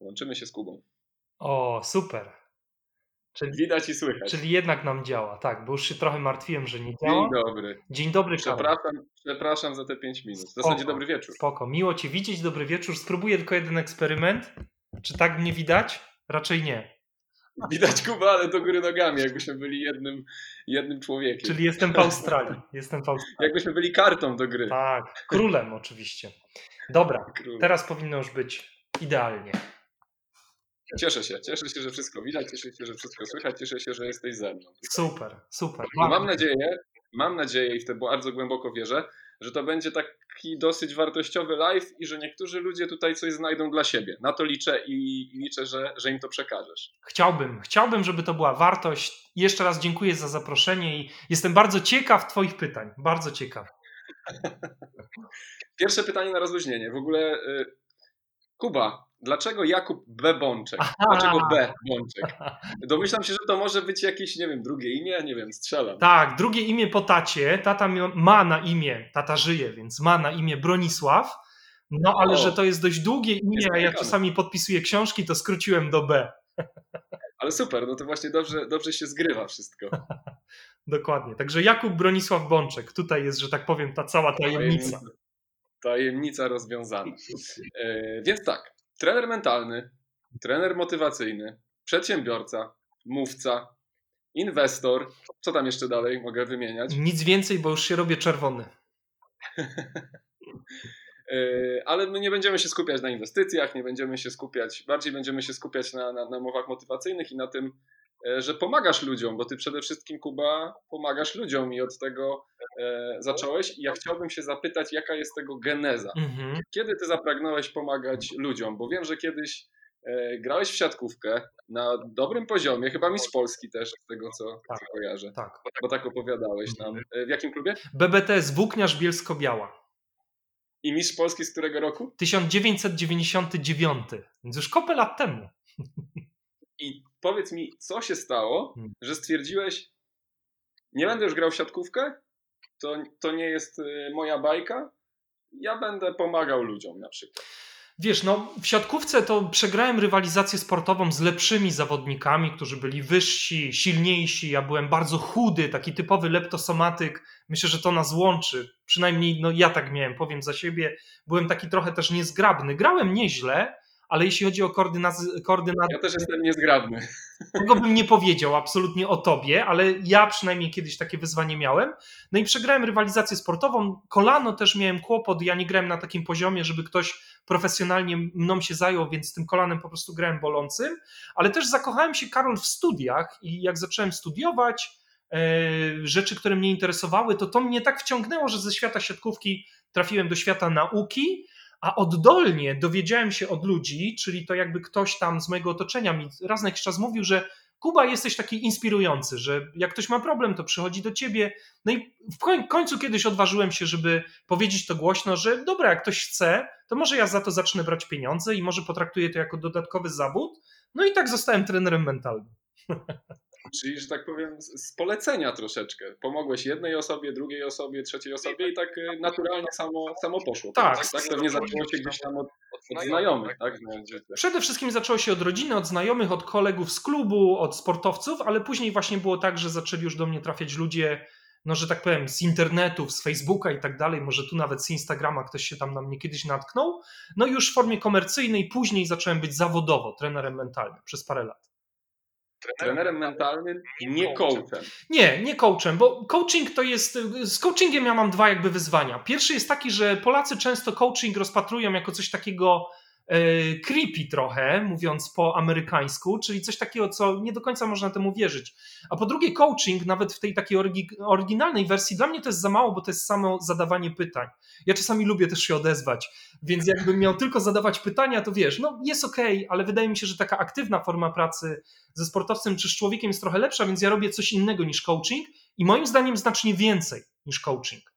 Łączymy się z Kubą. O, super. Czyli, Widać i słychać. Czyli jednak nam działa, tak, bo już się trochę martwiłem, że nie działa. Dzień dobry. Dzień dobry, Przepraszam, przepraszam za te 5 minut. W zasadzie dobry wieczór. Spoko, miło Cię widzieć, dobry wieczór. Spróbuję tylko jeden eksperyment. Czy tak mnie widać? Raczej nie. Widać Kuba, ale do góry nogami, jakbyśmy byli jednym, jednym człowiekiem. Czyli jestem w Australii. Jestem w Australii. Jakbyśmy byli kartą do gry. Tak, królem oczywiście. Dobra, Król. teraz powinno już być idealnie. Cieszę się, cieszę się, że wszystko widać, cieszę się, że wszystko słychać, cieszę się, że jesteś ze mną. Super, super. mam nadzieję, mam nadzieję i w to bardzo głęboko wierzę, że to będzie taki dosyć wartościowy live i że niektórzy ludzie tutaj coś znajdą dla siebie. Na to liczę i liczę, że, że im to przekażesz. Chciałbym, chciałbym, żeby to była wartość. Jeszcze raz dziękuję za zaproszenie i jestem bardzo ciekaw Twoich pytań. Bardzo ciekaw. Pierwsze pytanie na rozluźnienie. W ogóle y, Kuba, dlaczego Jakub B. Bączek? Dlaczego B. Bączek? Domyślam się, że to może być jakieś, nie wiem, drugie imię, nie wiem, strzelam. Tak, drugie imię po tacie. Tata ma na imię, tata żyje, więc ma na imię Bronisław. No ale o, że to jest dość długie imię, a ja czasami podpisuję książki, to skróciłem do B. Ale super, no to właśnie dobrze, dobrze się zgrywa wszystko. Dokładnie. Także Jakub Bronisław Bączek. Tutaj jest, że tak powiem, ta cała tajemnica. Tajemnica rozwiązana. E, więc tak, trener mentalny, trener motywacyjny, przedsiębiorca, mówca, inwestor. Co tam jeszcze dalej mogę wymieniać? Nic więcej, bo już się robię czerwony. E, ale my nie będziemy się skupiać na inwestycjach, nie będziemy się skupiać, bardziej będziemy się skupiać na, na, na mowach motywacyjnych i na tym, że pomagasz ludziom, bo ty przede wszystkim, Kuba, pomagasz ludziom i od tego e, zacząłeś. I ja chciałbym się zapytać, jaka jest tego geneza? Mhm. Kiedy ty zapragnąłeś pomagać ludziom? Bo wiem, że kiedyś e, grałeś w siatkówkę na dobrym poziomie, chyba Mistrz Polski też, z tego co, tak, co kojarzę. Tak. Bo tak opowiadałeś nam. Mhm. E, w jakim klubie? BBTS Włókniarz Bielsko-Biała. I Mistrz Polski z którego roku? 1999, więc już kopę lat temu. I powiedz mi, co się stało, hmm. że stwierdziłeś, nie będę już grał w siatkówkę, to, to nie jest y, moja bajka, ja będę pomagał ludziom na przykład. Wiesz, no w siatkówce to przegrałem rywalizację sportową z lepszymi zawodnikami, którzy byli wyżsi, silniejsi. Ja byłem bardzo chudy, taki typowy leptosomatyk. Myślę, że to nas łączy. Przynajmniej no, ja tak miałem, powiem za siebie. Byłem taki trochę też niezgrabny. Grałem nieźle, ale jeśli chodzi o koordynację. Ja też jestem niezgrabny. Tego bym nie powiedział absolutnie o tobie, ale ja przynajmniej kiedyś takie wyzwanie miałem. No i przegrałem rywalizację sportową. Kolano też miałem kłopot. Ja nie grałem na takim poziomie, żeby ktoś profesjonalnie mną się zajął, więc tym kolanem po prostu grałem bolącym. Ale też zakochałem się, Karol, w studiach i jak zacząłem studiować, e, rzeczy, które mnie interesowały, to to mnie tak wciągnęło, że ze świata siatkówki trafiłem do świata nauki a oddolnie dowiedziałem się od ludzi, czyli to jakby ktoś tam z mojego otoczenia mi raz na jakiś czas mówił, że Kuba jesteś taki inspirujący, że jak ktoś ma problem, to przychodzi do ciebie. No i w końcu kiedyś odważyłem się, żeby powiedzieć to głośno, że dobra, jak ktoś chce, to może ja za to zacznę brać pieniądze i może potraktuję to jako dodatkowy zawód. No i tak zostałem trenerem mentalnym. Czyli, że tak powiem, z polecenia troszeczkę. Pomogłeś jednej osobie, drugiej osobie, trzeciej osobie i tak e, naturalnie samo, samo poszło. Tak. Tak, tak? Pewnie zaczęło się gdzieś tam od, od znajomych, tak? Przede wszystkim zaczęło się od rodziny, od znajomych, od kolegów z klubu, od sportowców, ale później właśnie było tak, że zaczęli już do mnie trafiać ludzie, no że tak powiem, z internetów, z Facebooka i tak dalej, może tu nawet z Instagrama ktoś się tam na mnie kiedyś natknął. No i już w formie komercyjnej, później zacząłem być zawodowo trenerem mentalnym przez parę lat trenerem mentalnym, nie coachem. Nie, nie coachem, bo coaching to jest. Z coachingiem ja mam dwa jakby wyzwania. Pierwszy jest taki, że Polacy często coaching rozpatrują jako coś takiego creepy trochę, mówiąc po amerykańsku, czyli coś takiego, co nie do końca można temu wierzyć. A po drugie, coaching, nawet w tej takiej oryginalnej wersji, dla mnie to jest za mało, bo to jest samo zadawanie pytań. Ja czasami lubię też się odezwać, więc jakbym miał tylko zadawać pytania, to wiesz, no jest ok, ale wydaje mi się, że taka aktywna forma pracy ze sportowcem czy z człowiekiem jest trochę lepsza, więc ja robię coś innego niż coaching i moim zdaniem znacznie więcej niż coaching.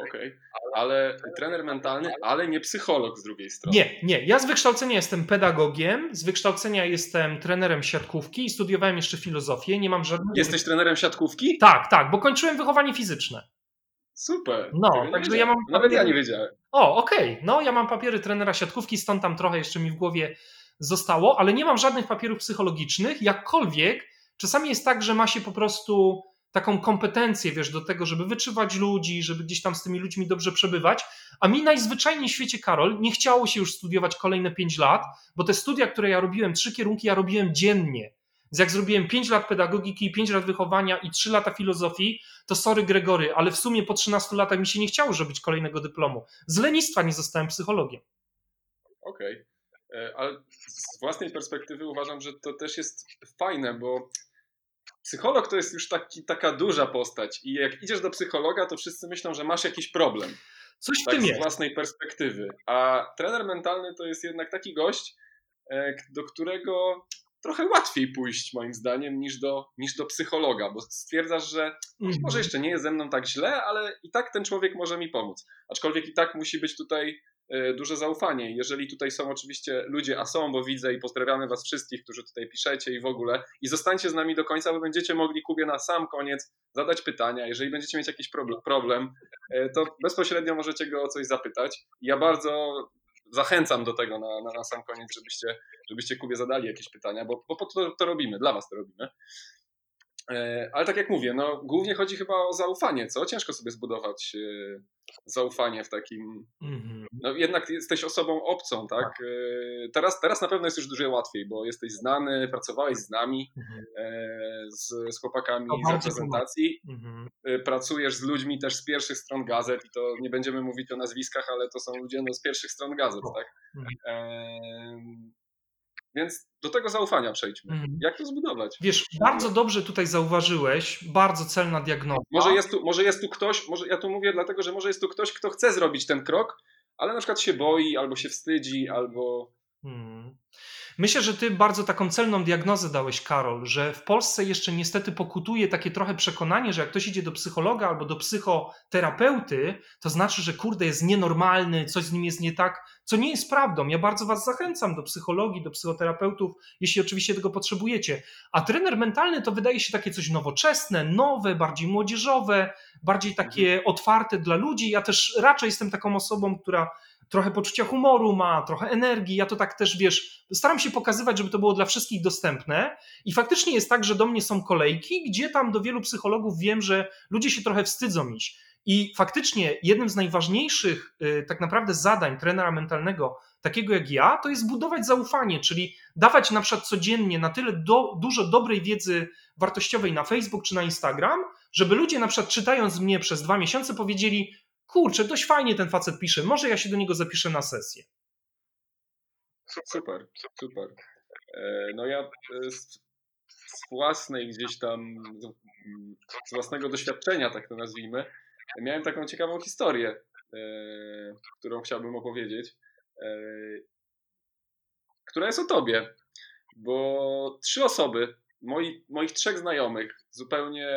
Okej, okay. ale trener mentalny, ale nie psycholog z drugiej strony. Nie, nie. Ja z wykształcenia jestem pedagogiem, z wykształcenia jestem trenerem siatkówki i studiowałem jeszcze filozofię. Nie mam żadnego. Jesteś trenerem siatkówki? Tak, tak, bo kończyłem wychowanie fizyczne. Super. No, także ja mam. Nawet ja nie wiedziałem. O, okej. Okay. No, ja mam papiery trenera siatkówki, stąd tam trochę jeszcze mi w głowie zostało, ale nie mam żadnych papierów psychologicznych. Jakkolwiek czasami jest tak, że ma się po prostu taką kompetencję, wiesz, do tego, żeby wyczuwać ludzi, żeby gdzieś tam z tymi ludźmi dobrze przebywać. A mi najzwyczajniej w świecie, Karol, nie chciało się już studiować kolejne 5 lat, bo te studia, które ja robiłem, trzy kierunki ja robiłem dziennie. Więc jak zrobiłem 5 lat pedagogiki, 5 lat wychowania i 3 lata filozofii, to sorry Gregory, ale w sumie po 13 latach mi się nie chciało robić kolejnego dyplomu. Z lenistwa nie zostałem psychologiem. Okej. Okay. E, ale z własnej perspektywy uważam, że to też jest fajne, bo psycholog to jest już taki, taka duża postać i jak idziesz do psychologa, to wszyscy myślą, że masz jakiś problem. Coś w tak, tym z własnej perspektywy. A trener mentalny to jest jednak taki gość, e, do którego trochę łatwiej pójść moim zdaniem niż do, niż do psychologa, bo stwierdzasz, że mhm. może jeszcze nie jest ze mną tak źle, ale i tak ten człowiek może mi pomóc. Aczkolwiek i tak musi być tutaj duże zaufanie. Jeżeli tutaj są oczywiście ludzie, a są, bo widzę i pozdrawiamy Was wszystkich, którzy tutaj piszecie i w ogóle, i zostańcie z nami do końca, bo będziecie mogli Kubie na sam koniec zadać pytania. Jeżeli będziecie mieć jakiś problem, problem e, to bezpośrednio możecie go o coś zapytać. Ja bardzo zachęcam do tego na, na, na sam koniec, żebyście, żebyście Kubie zadali jakieś pytania, bo, bo po to, to robimy, dla Was to robimy. E, ale tak jak mówię, no, głównie chodzi chyba o zaufanie, co? Ciężko sobie zbudować e, zaufanie w takim. Mhm. No jednak jesteś osobą obcą, tak? E, teraz, teraz na pewno jest już dużo łatwiej, bo jesteś znany, pracowałeś z nami, mhm. z, z chłopakami z reprezentacji. Mhm. Pracujesz z ludźmi też z pierwszych stron gazet i to nie będziemy mówić o nazwiskach, ale to są ludzie no, z pierwszych stron gazet, tak? Więc do tego zaufania przejdźmy. Mhm. Jak to zbudować? Wiesz, bardzo dobrze tutaj zauważyłeś, bardzo celna diagnoza. Może jest, tu, może jest tu ktoś, może ja tu mówię dlatego, że może jest tu ktoś, kto chce zrobić ten krok, ale na przykład się boi, albo się wstydzi, albo. Hmm. Myślę, że ty bardzo taką celną diagnozę dałeś, Karol, że w Polsce jeszcze niestety pokutuje takie trochę przekonanie, że jak ktoś idzie do psychologa albo do psychoterapeuty, to znaczy, że kurde jest nienormalny, coś z nim jest nie tak, co nie jest prawdą. Ja bardzo was zachęcam do psychologii, do psychoterapeutów, jeśli oczywiście tego potrzebujecie. A trener mentalny to wydaje się takie coś nowoczesne, nowe, bardziej młodzieżowe, bardziej takie mhm. otwarte dla ludzi. Ja też raczej jestem taką osobą, która trochę poczucia humoru ma, trochę energii. Ja to tak też, wiesz, staram się pokazywać, żeby to było dla wszystkich dostępne. I faktycznie jest tak, że do mnie są kolejki, gdzie tam do wielu psychologów wiem, że ludzie się trochę wstydzą iść. I faktycznie jednym z najważniejszych y, tak naprawdę zadań trenera mentalnego, takiego jak ja, to jest budować zaufanie, czyli dawać na przykład codziennie na tyle do, dużo dobrej wiedzy wartościowej na Facebook czy na Instagram, żeby ludzie na przykład czytając mnie przez dwa miesiące powiedzieli, kurczę, dość fajnie ten facet pisze, może ja się do niego zapiszę na sesję. Super, super. E, no ja e, z, własnej gdzieś tam, z własnego doświadczenia, tak to nazwijmy, miałem taką ciekawą historię, e, którą chciałbym opowiedzieć, która jest o tobie, bo trzy osoby, moi, moich trzech znajomych, zupełnie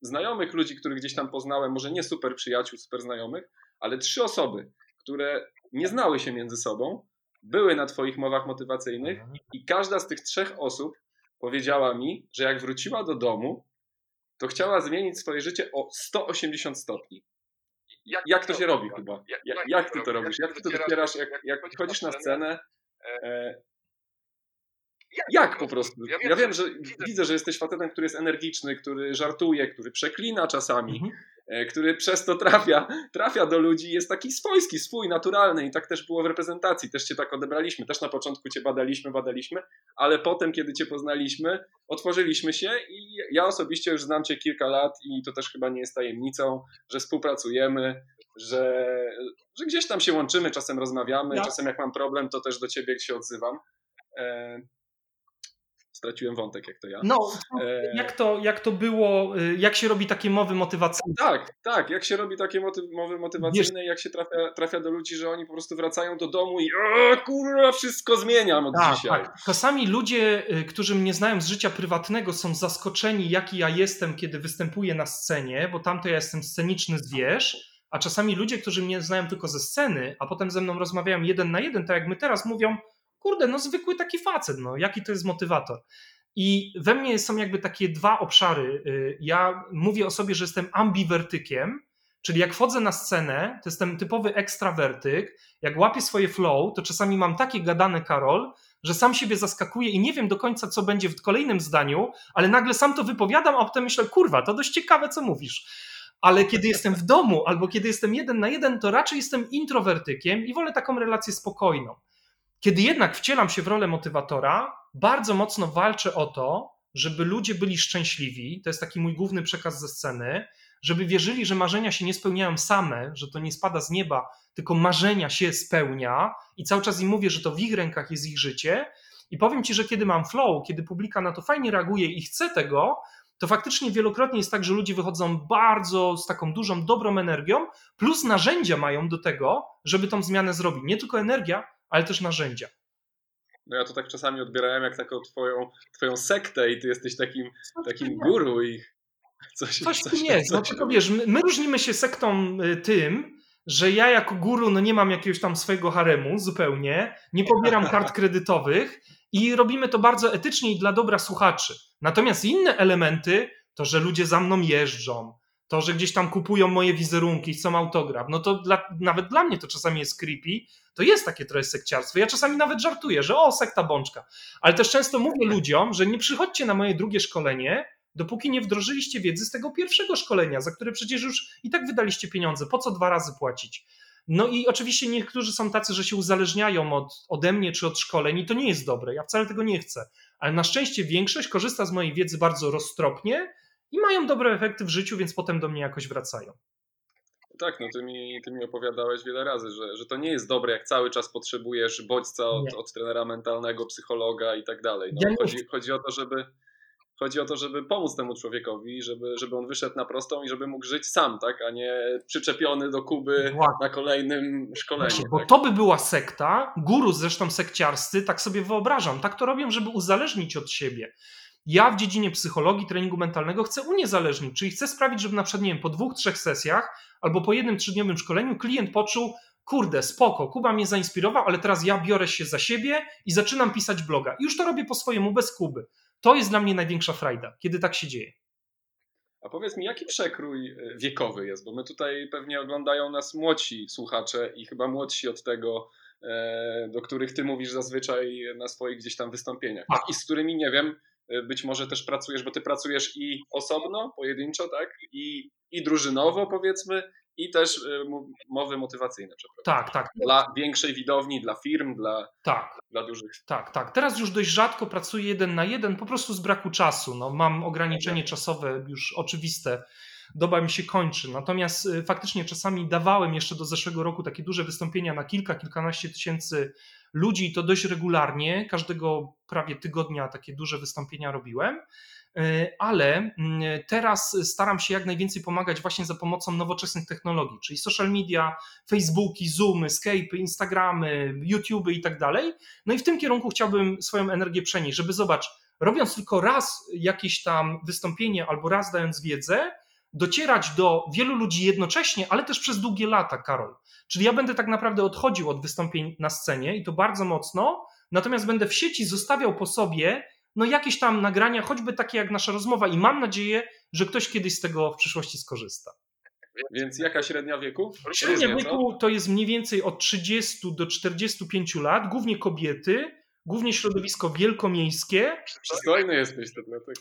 znajomych ludzi, których gdzieś tam poznałem, może nie super przyjaciół, super znajomych, ale trzy osoby, które nie znały się między sobą, były na Twoich mowach motywacyjnych mhm. i każda z tych trzech osób powiedziała mi, że jak wróciła do domu, to chciała zmienić swoje życie o 180 stopni. Jak, jak to się robi, chyba? Jak, jak, ty to robisz? Jak ty to dopierasz? Jak, jak chodzisz na scenę, e, jak po prostu? Ja wiem, że widzę, że jesteś facetem, który jest energiczny, który żartuje, który przeklina czasami, mhm. E, który przez to trafia, trafia do ludzi, jest taki swojski, swój, naturalny i tak też było w reprezentacji, też cię tak odebraliśmy, też na początku cię badaliśmy, badaliśmy, ale potem, kiedy cię poznaliśmy, otworzyliśmy się i ja osobiście już znam cię kilka lat i to też chyba nie jest tajemnicą, że współpracujemy, że, że gdzieś tam się łączymy, czasem rozmawiamy, ja. czasem jak mam problem, to też do ciebie się odzywam. Straciłem wątek, jak to ja. No, e, jak to, jak to było, y, jak się robi takie mowy motywacyjne? Tak, tak, jak się robi takie mowy motywacyjne, jak się trafia, trafia do ludzi, że oni po prostu wracają do domu i o, kurwa, wszystko zmieniam od tak, dzisiaj. Tak. Czasami ludzie, y, którzy mnie znają z życia prywatnego są zaskoczeni, jaki ja jestem, kiedy występuję na scenie, bo tam to ja jestem sceniczny zwierz, a czasami ludzie, którzy mnie znają tylko ze sceny, a potem ze mną rozmawiają jeden na jeden, tak jak my teraz mówią, kurde, no zwykły taki facet, no jaki to jest motywator. I we mnie są jakby takie dwa obszary. Y, ja mówię o sobie, że jestem ambiwertykiem, Czyli jak wchodzę na scenę, to jestem typowy ekstrawertyk. Jak łapię swoje flow, to czasami mam takie gadane Karol, że sam siebie zaskakuję i nie wiem do końca, co będzie w kolejnym zdaniu, ale nagle sam to wypowiadam, a potem myślę, kurwa, to dość ciekawe, co mówisz. Ale kiedy jestem w domu albo kiedy jestem jeden na jeden, to raczej jestem introwertykiem i wolę taką relację spokojną. Kiedy jednak wcielam się w rolę motywatora, bardzo mocno walczę o to, żeby ludzie byli szczęśliwi. To jest taki mój główny przekaz ze sceny, żeby wierzyli, że marzenia się nie spełniają same, że to nie spada z nieba, tylko marzenia się spełnia i cały czas im mówię, że to w ich rękach jest ich życie. I powiem ci, że kiedy mam flow, kiedy publika na to fajnie reaguje i chce tego, to faktycznie wielokrotnie jest tak, że ludzie wychodzą bardzo z taką dużą, dobrą energią, plus narzędzia mają do tego, żeby tą zmianę zrobić. Nie tylko energia, ale też narzędzia. No ja to tak czasami odbierałem jak taką twoją, twoją sektę i ty jesteś takim, takim guru ich. Coś, coś, coś nie jest. No tylko wiesz, my, my różnimy się sektą y, tym, że ja jako guru no nie mam jakiegoś tam swojego haremu zupełnie, nie pobieram kart kredytowych i robimy to bardzo etycznie i dla dobra słuchaczy. Natomiast inne elementy, to że ludzie za mną jeżdżą, to, że gdzieś tam kupują moje wizerunki, chcą autograf, no to dla, nawet dla mnie to czasami jest creepy, to jest takie trochę sekciarstwo. Ja czasami nawet żartuję, że o, sekta bączka. Ale też często mówię ludziom, że nie przychodźcie na moje drugie szkolenie, dopóki nie wdrożyliście wiedzy z tego pierwszego szkolenia, za które przecież już i tak wydaliście pieniądze. Po co dwa razy płacić? No i oczywiście niektórzy są tacy, że się uzależniają od, ode mnie czy od szkoleń i to nie jest dobre. Ja wcale tego nie chcę. Ale na szczęście większość korzysta z mojej wiedzy bardzo roztropnie i mają dobre efekty w życiu, więc potem do mnie jakoś wracają. Tak, no ty mi, ty mi opowiadałeś wiele razy, że, że to nie jest dobre, jak cały czas potrzebujesz bodźca od, od trenera mentalnego, psychologa i tak dalej. No, ja chodzi, chodzi o to, żeby Chodzi o to, żeby pomóc temu człowiekowi, żeby, żeby on wyszedł na prostą i żeby mógł żyć sam, tak? a nie przyczepiony do Kuby na kolejnym szkoleniu. Właśnie, bo tak? to by była sekta, guru zresztą sekciarscy, tak sobie wyobrażam. Tak to robią, żeby uzależnić od siebie. Ja w dziedzinie psychologii, treningu mentalnego chcę uniezależnić, czyli chcę sprawić, żeby na przykład, nie wiem, po dwóch, trzech sesjach albo po jednym trzydniowym szkoleniu klient poczuł, kurde, spoko, Kuba mnie zainspirował, ale teraz ja biorę się za siebie i zaczynam pisać bloga. I już to robię po swojemu, bez Kuby. To jest dla mnie największa frajda, kiedy tak się dzieje. A powiedz mi, jaki przekrój e, wiekowy jest? Bo my tutaj pewnie oglądają nas młodsi słuchacze i chyba młodsi od tego, e, do których ty mówisz zazwyczaj na swoich gdzieś tam wystąpieniach. Tak. I z którymi, nie wiem, być może też pracujesz, bo ty pracujesz i osobno, pojedynczo, tak? I, i drużynowo, powiedzmy, i też y, mowy motywacyjne Tak, tak. Dla większej widowni, dla firm, dla, tak. dla dużych. Tak, tak. Teraz już dość rzadko pracuję jeden na jeden, po prostu z braku czasu. No, mam ograniczenie czasowe już oczywiste. Doba mi się kończy. Natomiast y, faktycznie czasami dawałem jeszcze do zeszłego roku takie duże wystąpienia na kilka, kilkanaście tysięcy ludzi to dość regularnie. Każdego prawie tygodnia takie duże wystąpienia robiłem. E, ale mm, teraz staram się jak najwięcej pomagać właśnie za pomocą nowoczesnych technologii, czyli social media, Facebooki, Zoomy, Skype'y, Instagramy, YouTube'y i tak dalej. No i w tym kierunku chciałbym swoją energię przenieść, żeby zobacz, robiąc tylko raz jakieś tam wystąpienie albo raz dając wiedzę, docierać do wielu ludzi jednocześnie, ale też przez długie lata, Karol. Czyli ja będę tak naprawdę odchodził od wystąpień na scenie i to bardzo mocno, natomiast będę w sieci zostawiał po sobie no jakieś tam nagrania, choćby takie jak nasza rozmowa, i mam nadzieję, że ktoś kiedyś z tego w przyszłości skorzysta. Więc jaka średnia wieku? Średnia wieku to jest mniej więcej od 30 do 45 lat, głównie kobiety głównie środowisko wielkomiejskie. Przystojny jesteś to dlatego.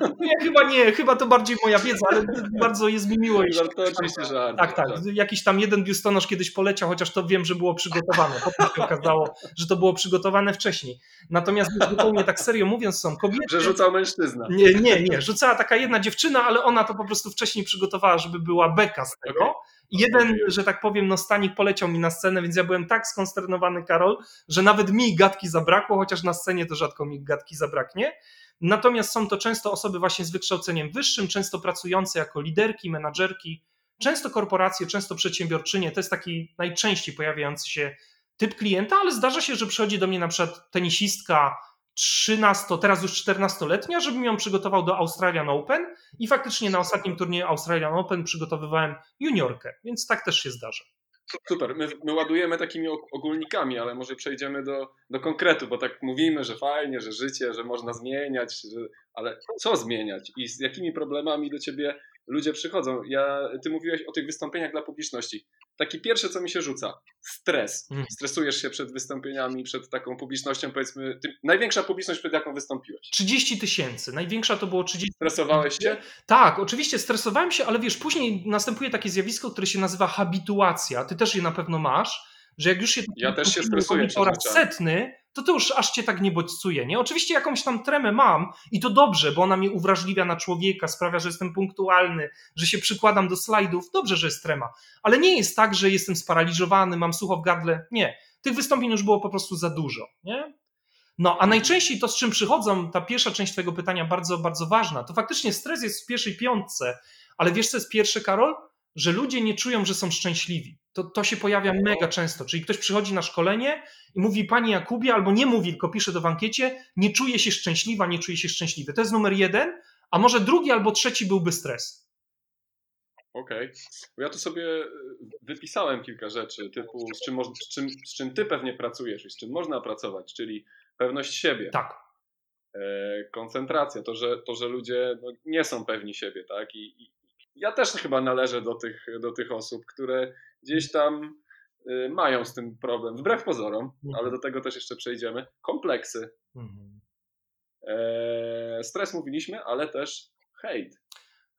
No, nie, chyba nie, chyba to bardziej moja wiedza, ale bardzo jest mi miło. Jeśli... To oczywiście żart. Tak, tak, tak. Jakiś tam jeden biustonosz kiedyś poleciał, chociaż to wiem, że było przygotowane. Potem się okazało, że to było przygotowane wcześniej. Natomiast zupełnie tak serio mówiąc są kobiety... Że rzucał mężczyzna. Nie, nie, nie. Rzucała taka jedna dziewczyna, ale ona to po prostu wcześniej przygotowała, żeby była beka z tego. Okay. Jeden, że tak powiem, no stanik poleciał mi na scenę, więc ja byłem tak skonsternowany, Karol, że nawet mi gadki zabrakło, chociaż na scenie to rzadko mi gadki zabraknie. Natomiast są to często osoby właśnie z wykształceniem wyższym, często pracujące jako liderki, menadżerki, często korporacje, często przedsiębiorczynie. To jest taki najczęściej pojawiający się typ klienta, ale zdarza się, że przychodzi do mnie na przykład tenisistka, 13, teraz już 14-letnia, żebym ją przygotował do Australian Open i faktycznie na ostatnim turnieju Australian Open przygotowywałem juniorkę, więc tak też się zdarza. Super, my, my, ładujemy takimi ogólnikami, ale może przejdziemy do, do konkretu, bo tak mówimy, że fajnie, że życie, że można zmieniać, że, ale co zmieniać i z jakimi problemami do ciebie ludzie przychodzą. Ja, ty mówiłeś o tych wystąpieniach dla publiczności. Taki pierwsze, co mi się rzuca, stres. Mhm. Stresujesz się przed wystąpieniami, przed taką publicznością, powiedzmy, ty, największa publiczność, przed jaką wystąpiłeś. 30 tysięcy. Największa to było 30 Stresowałeś się? Tak, oczywiście stresowałem się, ale wiesz, później następuje takie zjawisko, które się nazywa habituacja. Ty też je na pewno masz, że jak już się Ja też się stresuję po raz setny, to to już aż cię tak nie bodźcuje, nie? Oczywiście jakąś tam tremę mam i to dobrze, bo ona mnie uwrażliwia na człowieka, sprawia, że jestem punktualny, że się przykładam do slajdów, dobrze, że jest trema, ale nie jest tak, że jestem sparaliżowany, mam sucho w gardle, nie. Tych wystąpień już było po prostu za dużo, nie? No, a najczęściej to, z czym przychodzą, ta pierwsza część Twojego pytania, bardzo, bardzo ważna, to faktycznie stres jest w pierwszej piątce, ale wiesz, co jest pierwsze, Karol? Że ludzie nie czują, że są szczęśliwi. To, to się pojawia mega często. Czyli ktoś przychodzi na szkolenie i mówi, Panie Jakubie, albo nie mówi, tylko pisze do w ankiecie, nie czuje się szczęśliwa, nie czuje się szczęśliwy. To jest numer jeden, a może drugi albo trzeci byłby stres. Okej. Bo ja tu sobie y, wypisałem kilka rzeczy, typu z czym, z, czym, z czym ty pewnie pracujesz i z czym można pracować, czyli pewność siebie, Tak. e, koncentracja, to że, to, że ludzie no, nie są pewni siebie, tak? I ja też chyba należę do tych, do tych osób, które gdzieś tam y, mają z tym problem, wbrew pozorom, Mhm. ale do tego też jeszcze przejdziemy. Kompleksy, Mhm. e, stres mówiliśmy, ale też hejt.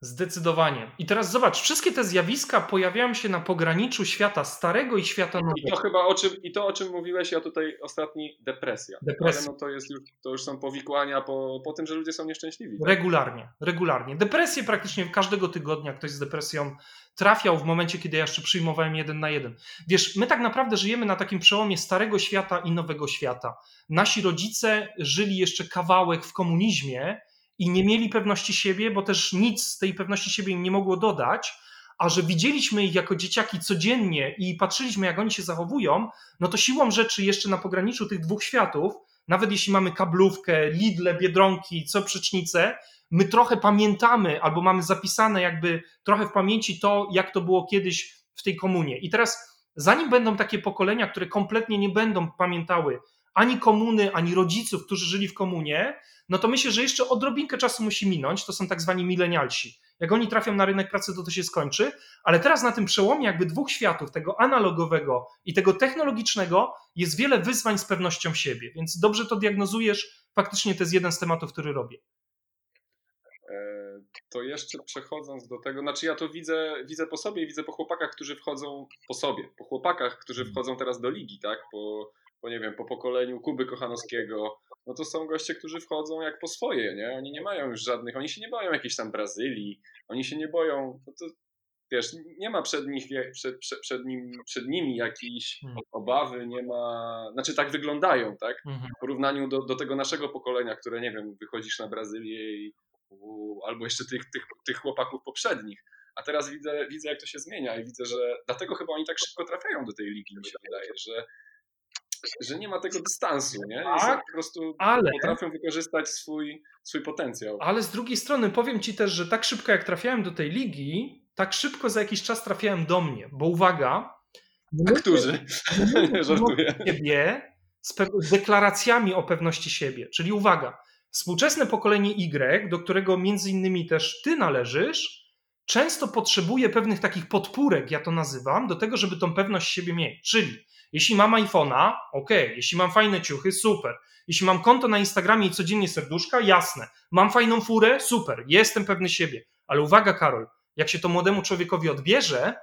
Zdecydowanie. I teraz zobacz, wszystkie te zjawiska pojawiają się na pograniczu świata starego i świata I to nowego. chyba o czym, i to o czym mówiłeś, ja tutaj ostatni depresja. Depresja. Ale no to jest już, to już są powikłania po, po tym, że ludzie są nieszczęśliwi. Tak? Regularnie, regularnie. Depresję praktycznie każdego tygodnia ktoś z depresją trafiał w momencie, kiedy ja jeszcze przyjmowałem jeden na jeden. Wiesz, my tak naprawdę żyjemy na takim przełomie starego świata i nowego świata. Nasi rodzice żyli jeszcze kawałek w komunizmie i nie mieli pewności siebie, bo też nic z tej pewności siebie im nie mogło dodać, a że widzieliśmy ich jako dzieciaki codziennie i patrzyliśmy, jak oni się zachowują, no to siłą rzeczy jeszcze na pograniczu tych dwóch światów, nawet jeśli mamy kablówkę, Lidle, Biedronki, co przecznicę, my trochę pamiętamy albo mamy zapisane jakby trochę w pamięci to, jak to było kiedyś w tej komunie. I teraz, zanim będą takie pokolenia, które kompletnie nie będą pamiętały ani komuny, ani rodziców, którzy żyli w komunie, no to myślę, że jeszcze odrobinkę czasu musi minąć. To są tak zwani milenialsi. Jak oni trafią na rynek pracy, to to się skończy, ale teraz na tym przełomie jakby dwóch światów, tego analogowego i tego technologicznego, jest wiele wyzwań z pewnością siebie, więc dobrze to diagnozujesz. Faktycznie to jest jeden z tematów, który robię. E, To jeszcze przechodząc do tego, znaczy ja to widzę, widzę po sobie i widzę po chłopakach, którzy wchodzą po sobie, po chłopakach, którzy wchodzą teraz do ligi, tak? Po, po nie wiem, po pokoleniu Kuby Kochanowskiego. No to są goście, którzy wchodzą jak po swoje, nie? Oni nie mają już żadnych, oni się nie boją jakiejś tam Brazylii, oni się nie boją, no to wiesz, nie ma przed, nich, przed, przed, przed, nim, przed nimi jakiejś Hmm. obawy, nie ma, znaczy tak wyglądają, tak? Mhm. w porównaniu do, do tego naszego pokolenia, które nie wiem, wychodzisz na Brazylię i u, albo jeszcze tych, tych, tych chłopaków poprzednich. A teraz widzę, widzę, jak to się zmienia i widzę, że dlatego chyba oni tak szybko trafiają do tej ligi, mi się wydaje, że, że nie ma tego dystansu, nie? Tak, po prostu Ale potrafią wykorzystać swój, swój potencjał. Ale z drugiej strony powiem ci też, że tak szybko jak trafiałem do tej ligi, tak szybko za jakiś czas trafiałem do mnie, bo uwaga, A którzy? Żartuję. siebie z pe- z deklaracjami o pewności siebie. Czyli uwaga, współczesne pokolenie Y, do którego między innymi też ty należysz, często potrzebuje pewnych takich podpórek, ja to nazywam, do tego, żeby tą pewność siebie mieć. Czyli jeśli mam iPhone'a, ok, jeśli mam fajne ciuchy, super. Jeśli mam konto na Instagramie i codziennie serduszka, jasne. Mam fajną furę, super, jestem pewny siebie. Ale uwaga, Karol, jak się to młodemu człowiekowi odbierze,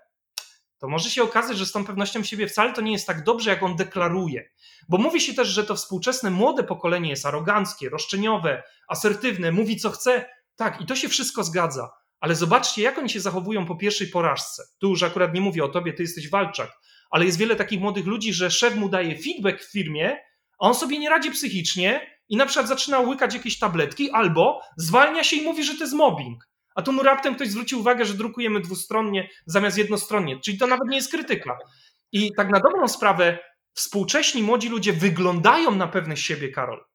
to może się okazać, że z tą pewnością siebie wcale to nie jest tak dobrze, jak on deklaruje. Bo mówi się też, że to współczesne młode pokolenie jest aroganckie, roszczeniowe, asertywne, mówi co chce. Tak, i to się wszystko zgadza. Ale zobaczcie, jak oni się zachowują po pierwszej porażce. Tu już akurat nie mówię o tobie, ty jesteś walczak, ale jest wiele takich młodych ludzi, że szef mu daje feedback w firmie, a on sobie nie radzi psychicznie i na przykład zaczyna łykać jakieś tabletki, albo zwalnia się i mówi, że to jest mobbing. A tu mu raptem ktoś zwrócił uwagę, że drukujemy dwustronnie zamiast jednostronnie, czyli to nawet nie jest krytyka. I tak na dobrą sprawę, współcześni młodzi ludzie wyglądają na pewność siebie, Karol,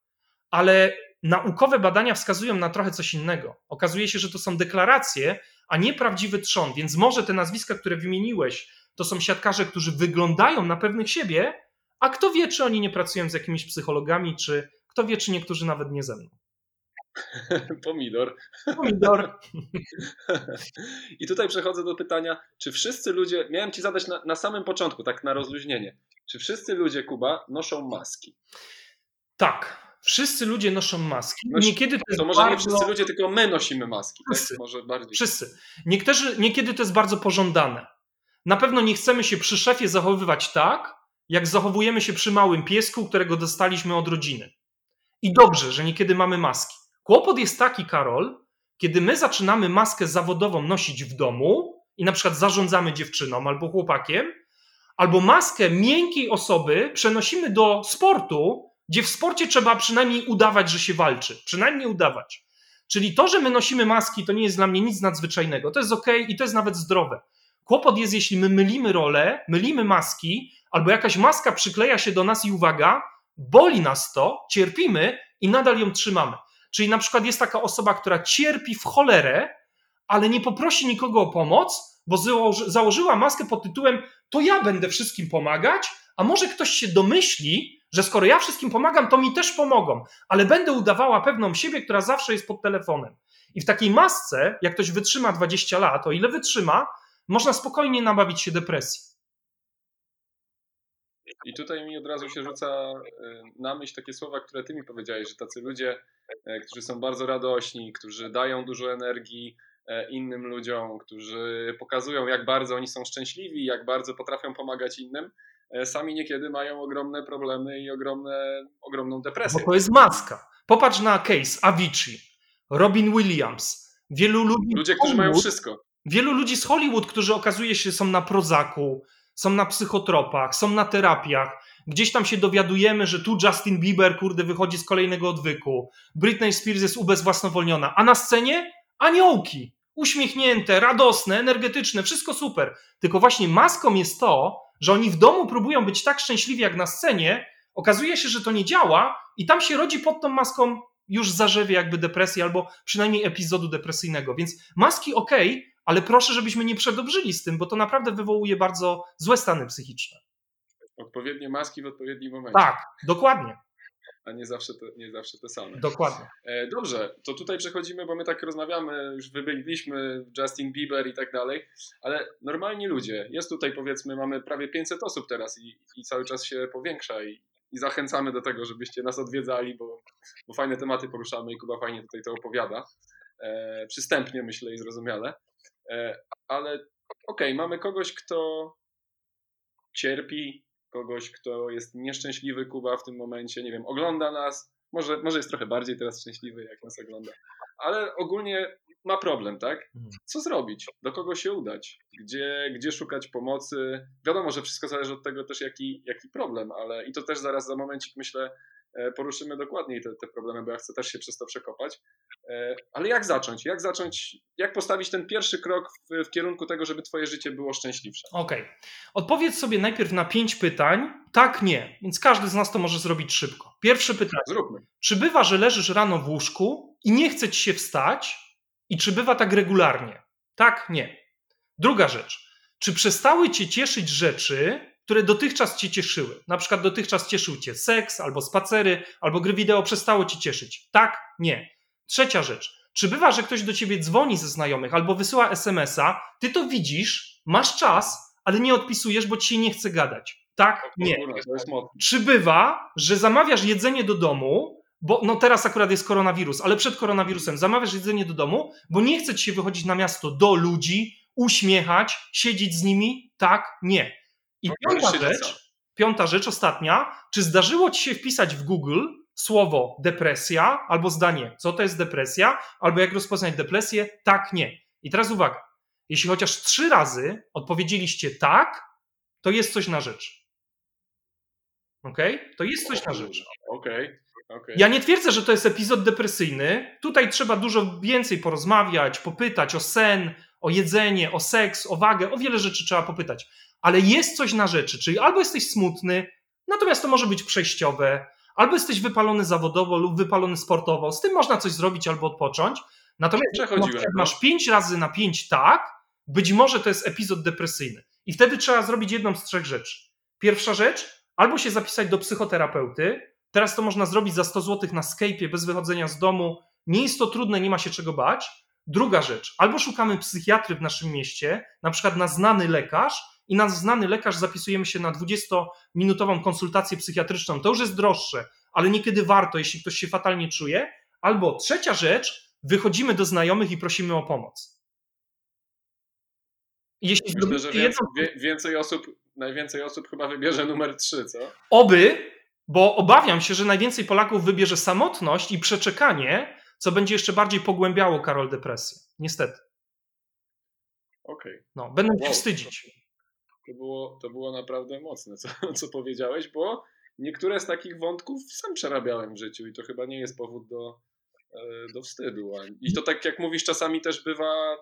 ale naukowe badania wskazują na trochę coś innego. Okazuje się, że to są deklaracje, a nie prawdziwy trzon, więc może te nazwiska, które wymieniłeś, to są siatkarze, którzy wyglądają na pewnych siebie, a kto wie, czy oni nie pracują z jakimiś psychologami, czy kto wie, czy niektórzy nawet nie ze mną. Pomidor. Pomidor. I tutaj przechodzę do pytania, czy wszyscy ludzie, miałem ci zadać na, na samym początku, tak na rozluźnienie, czy wszyscy ludzie, Kuba, noszą maski? Tak. Wszyscy ludzie noszą maski. Niekiedy to jest To może bardzo... nie wszyscy ludzie, tylko my nosimy maski. Wszyscy. Tak? Może bardziej. Wszyscy. Niektórzy, niekiedy to jest bardzo pożądane. Na pewno nie chcemy się przy szefie zachowywać tak, jak zachowujemy się przy małym piesku, którego dostaliśmy od rodziny. I dobrze, że niekiedy mamy maski. Kłopot jest taki, Karol, kiedy my zaczynamy maskę zawodową nosić w domu i na przykład zarządzamy dziewczyną albo chłopakiem, albo maskę miękkiej osoby przenosimy do sportu, gdzie w sporcie trzeba przynajmniej udawać, że się walczy. Przynajmniej udawać. Czyli to, że my nosimy maski, to nie jest dla mnie nic nadzwyczajnego. To jest ok i to jest nawet zdrowe. Kłopot jest, jeśli my mylimy rolę, mylimy maski, albo jakaś maska przykleja się do nas i uwaga, boli nas to, cierpimy i nadal ją trzymamy. Czyli na przykład jest taka osoba, która cierpi w cholerę, ale nie poprosi nikogo o pomoc, bo założy, założyła maskę pod tytułem to ja będę wszystkim pomagać, a może ktoś się domyśli, że skoro ja wszystkim pomagam, to mi też pomogą, ale będę udawała pewną siebie, która zawsze jest pod telefonem. I w takiej masce, jak ktoś wytrzyma 20 lat, o ile wytrzyma, można spokojnie nabawić się depresji. I tutaj mi od razu się rzuca e, na myśl takie słowa, które ty mi powiedziałeś, że tacy ludzie, e, którzy są bardzo radośni, którzy dają dużo energii e, innym ludziom, którzy pokazują, jak bardzo oni są szczęśliwi, jak bardzo potrafią pomagać innym, sami niekiedy mają ogromne problemy i ogromne, ogromną depresję. Bo to jest maska. Popatrz na case Avicii, Robin Williams, wielu ludzi. Ludzie, którzy mają wszystko. Wielu ludzi z Hollywood, którzy okazuje się są na prozaku, są na psychotropach, są na terapiach. Gdzieś tam się dowiadujemy, że tu Justin Bieber, kurde, wychodzi z kolejnego odwyku. Britney Spears jest ubezwłasnowolniona. A na scenie aniołki. Uśmiechnięte, radosne, energetyczne, wszystko super. Tylko właśnie maską jest to, że oni w domu próbują być tak szczęśliwi jak na scenie. Okazuje się, że to nie działa i tam się rodzi pod tą maską już zarzewie jakby depresji albo przynajmniej epizodu depresyjnego. Więc maski ok, ale proszę, żebyśmy nie przedobrzyli z tym, bo to naprawdę wywołuje bardzo złe stany psychiczne. Odpowiednie maski w odpowiednim momencie, Tak, dokładnie, a nie zawsze, te, nie zawsze te same. dokładnie. E, Dobrze, to tutaj przechodzimy, bo my tak rozmawiamy, już wybiegliśmy Justin Bieber i tak dalej, ale normalni ludzie, jest tutaj powiedzmy, mamy prawie 500 osób teraz i, i cały czas się powiększa i, i zachęcamy do tego, żebyście nas odwiedzali, bo, bo fajne tematy poruszamy i Kuba fajnie tutaj to opowiada. E, przystępnie myślę i zrozumiale, ale okej, mamy kogoś, kto cierpi, kogoś, kto jest nieszczęśliwy, Kuba w tym momencie, nie wiem, ogląda nas, może, może jest trochę bardziej teraz szczęśliwy, jak nas ogląda, ale ogólnie ma problem, tak? Mhm. Co zrobić? Do kogo się udać? Gdzie, gdzie szukać pomocy? Wiadomo, że wszystko zależy od tego też, jaki, jaki problem, ale i to też zaraz za momencik, myślę, e, poruszymy dokładniej te, te problemy, bo ja chcę też się przez to przekopać. E, Ale jak zacząć? Jak zacząć, jak postawić ten pierwszy krok w, w kierunku tego, żeby twoje życie było szczęśliwsze? Okej. Odpowiedz sobie najpierw na pięć pytań. Tak, nie. Więc każdy z nas to może zrobić szybko. Pierwsze pytanie. Zróbmy. Czy bywa, że leżysz rano w łóżku i nie chce ci się wstać? I czy bywa tak regularnie? Tak, nie. Druga rzecz. Czy przestały cię cieszyć rzeczy, które dotychczas cię cieszyły? Na przykład dotychczas cieszył cię seks, albo spacery, albo gry wideo przestało cię cieszyć? Tak, nie. Trzecia rzecz. Czy bywa, że ktoś do ciebie dzwoni ze znajomych albo wysyła SMS-a, ty to widzisz, masz czas, ale nie odpisujesz, bo ci się nie chce gadać? Tak, nie. Czy bywa, że zamawiasz jedzenie do domu, bo no teraz akurat jest koronawirus, ale przed koronawirusem zamawiasz jedzenie do domu, bo nie chce ci się wychodzić na miasto do ludzi, uśmiechać, siedzieć z nimi? Tak, nie. I No, piąta rzecz, piąta rzecz, ostatnia, czy zdarzyło ci się wpisać w Google słowo depresja albo zdanie, co to jest depresja, albo jak rozpoznać depresję? Tak, nie. I teraz uwaga, jeśli chociaż trzy razy odpowiedzieliście tak, to jest coś na rzecz. Ok? To jest coś na rzecz. Okej, okej. Ja nie twierdzę, że to jest epizod depresyjny. Tutaj trzeba dużo więcej porozmawiać, popytać o sen, o jedzenie, o seks, o wagę, o wiele rzeczy trzeba popytać. Ale jest coś na rzeczy, czyli albo jesteś smutny, natomiast to może być przejściowe, albo jesteś wypalony zawodowo lub wypalony sportowo. Z tym można coś zrobić albo odpocząć. Natomiast jak no. masz 5 razy na 5 tak, być może to jest epizod depresyjny. I wtedy trzeba zrobić jedną z trzech rzeczy. Pierwsza rzecz, albo się zapisać do psychoterapeuty. Teraz to można zrobić za 100 zł na Skype'ie bez wychodzenia z domu. Nie jest to trudne, nie ma się czego bać. Druga rzecz, albo szukamy psychiatry w naszym mieście, na przykład na znany lekarz, i na znany lekarz zapisujemy się na 20-minutową konsultację psychiatryczną. To już jest droższe, ale niekiedy warto, jeśli ktoś się fatalnie czuje. Albo trzecia rzecz, wychodzimy do znajomych i prosimy o pomoc. Jeśli Myślę, że więcej, więcej osób, najwięcej osób chyba wybierze numer 3, co? Oby, bo obawiam się, że najwięcej Polaków wybierze samotność i przeczekanie, co będzie jeszcze bardziej pogłębiało Karol depresję. Niestety. Okej. Okay. No, będę wow. się wstydzić. To było, to było naprawdę mocne, co, co powiedziałeś, bo niektóre z takich wątków sam przerabiałem w życiu i to chyba nie jest powód do, e, do wstydu. I to tak jak mówisz, czasami też bywa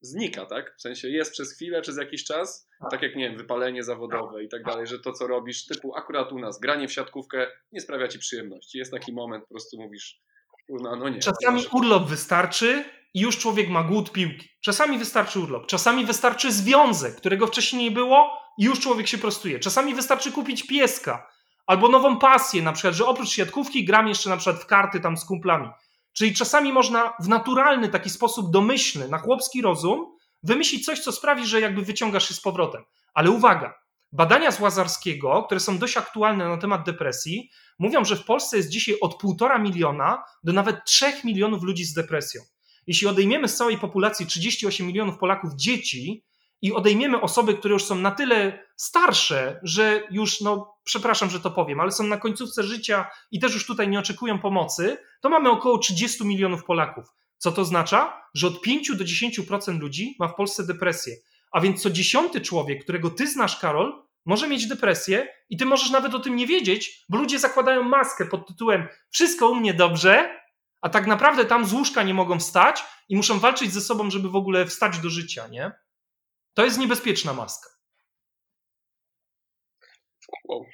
znika, tak? W sensie jest przez chwilę, przez jakiś czas, tak, tak jak, nie wiem, wypalenie zawodowe i tak dalej, że to, co robisz, typu akurat u nas, granie w siatkówkę nie sprawia ci przyjemności. Jest taki moment, po prostu mówisz, kurna, no nie. Czasami urlop wystarczy i już człowiek ma głód piłki. Czasami wystarczy urlop, czasami wystarczy związek, którego wcześniej nie było i już człowiek się prostuje. Czasami wystarczy kupić pieska albo nową pasję, na przykład, że oprócz siatkówki gram jeszcze na przykład w karty tam z kumplami. Czyli czasami można w naturalny taki sposób domyślny, na chłopski rozum, wymyślić coś, co sprawi, że jakby wyciągasz się z powrotem. Ale uwaga, badania z Łazarskiego, które są dość aktualne na temat depresji, mówią, że w Polsce jest dzisiaj od półtora miliona do nawet trzech milionów ludzi z depresją. Jeśli odejmiemy z całej populacji 38 milionów Polaków dzieci i odejmiemy osoby, które już są na tyle starsze, że już, no przepraszam, że to powiem, ale są na końcówce życia i też już tutaj nie oczekują pomocy, to mamy około 30 milionów Polaków. Co to oznacza? Że od 5 do 10% ludzi ma w Polsce depresję. A więc co dziesiąty człowiek, którego ty znasz, Karol, może mieć depresję i ty możesz nawet o tym nie wiedzieć, bo ludzie zakładają maskę pod tytułem Wszystko u mnie dobrze, a tak naprawdę tam z łóżka nie mogą wstać i muszą walczyć ze sobą, żeby w ogóle wstać do życia, nie? To jest niebezpieczna maska. Wow.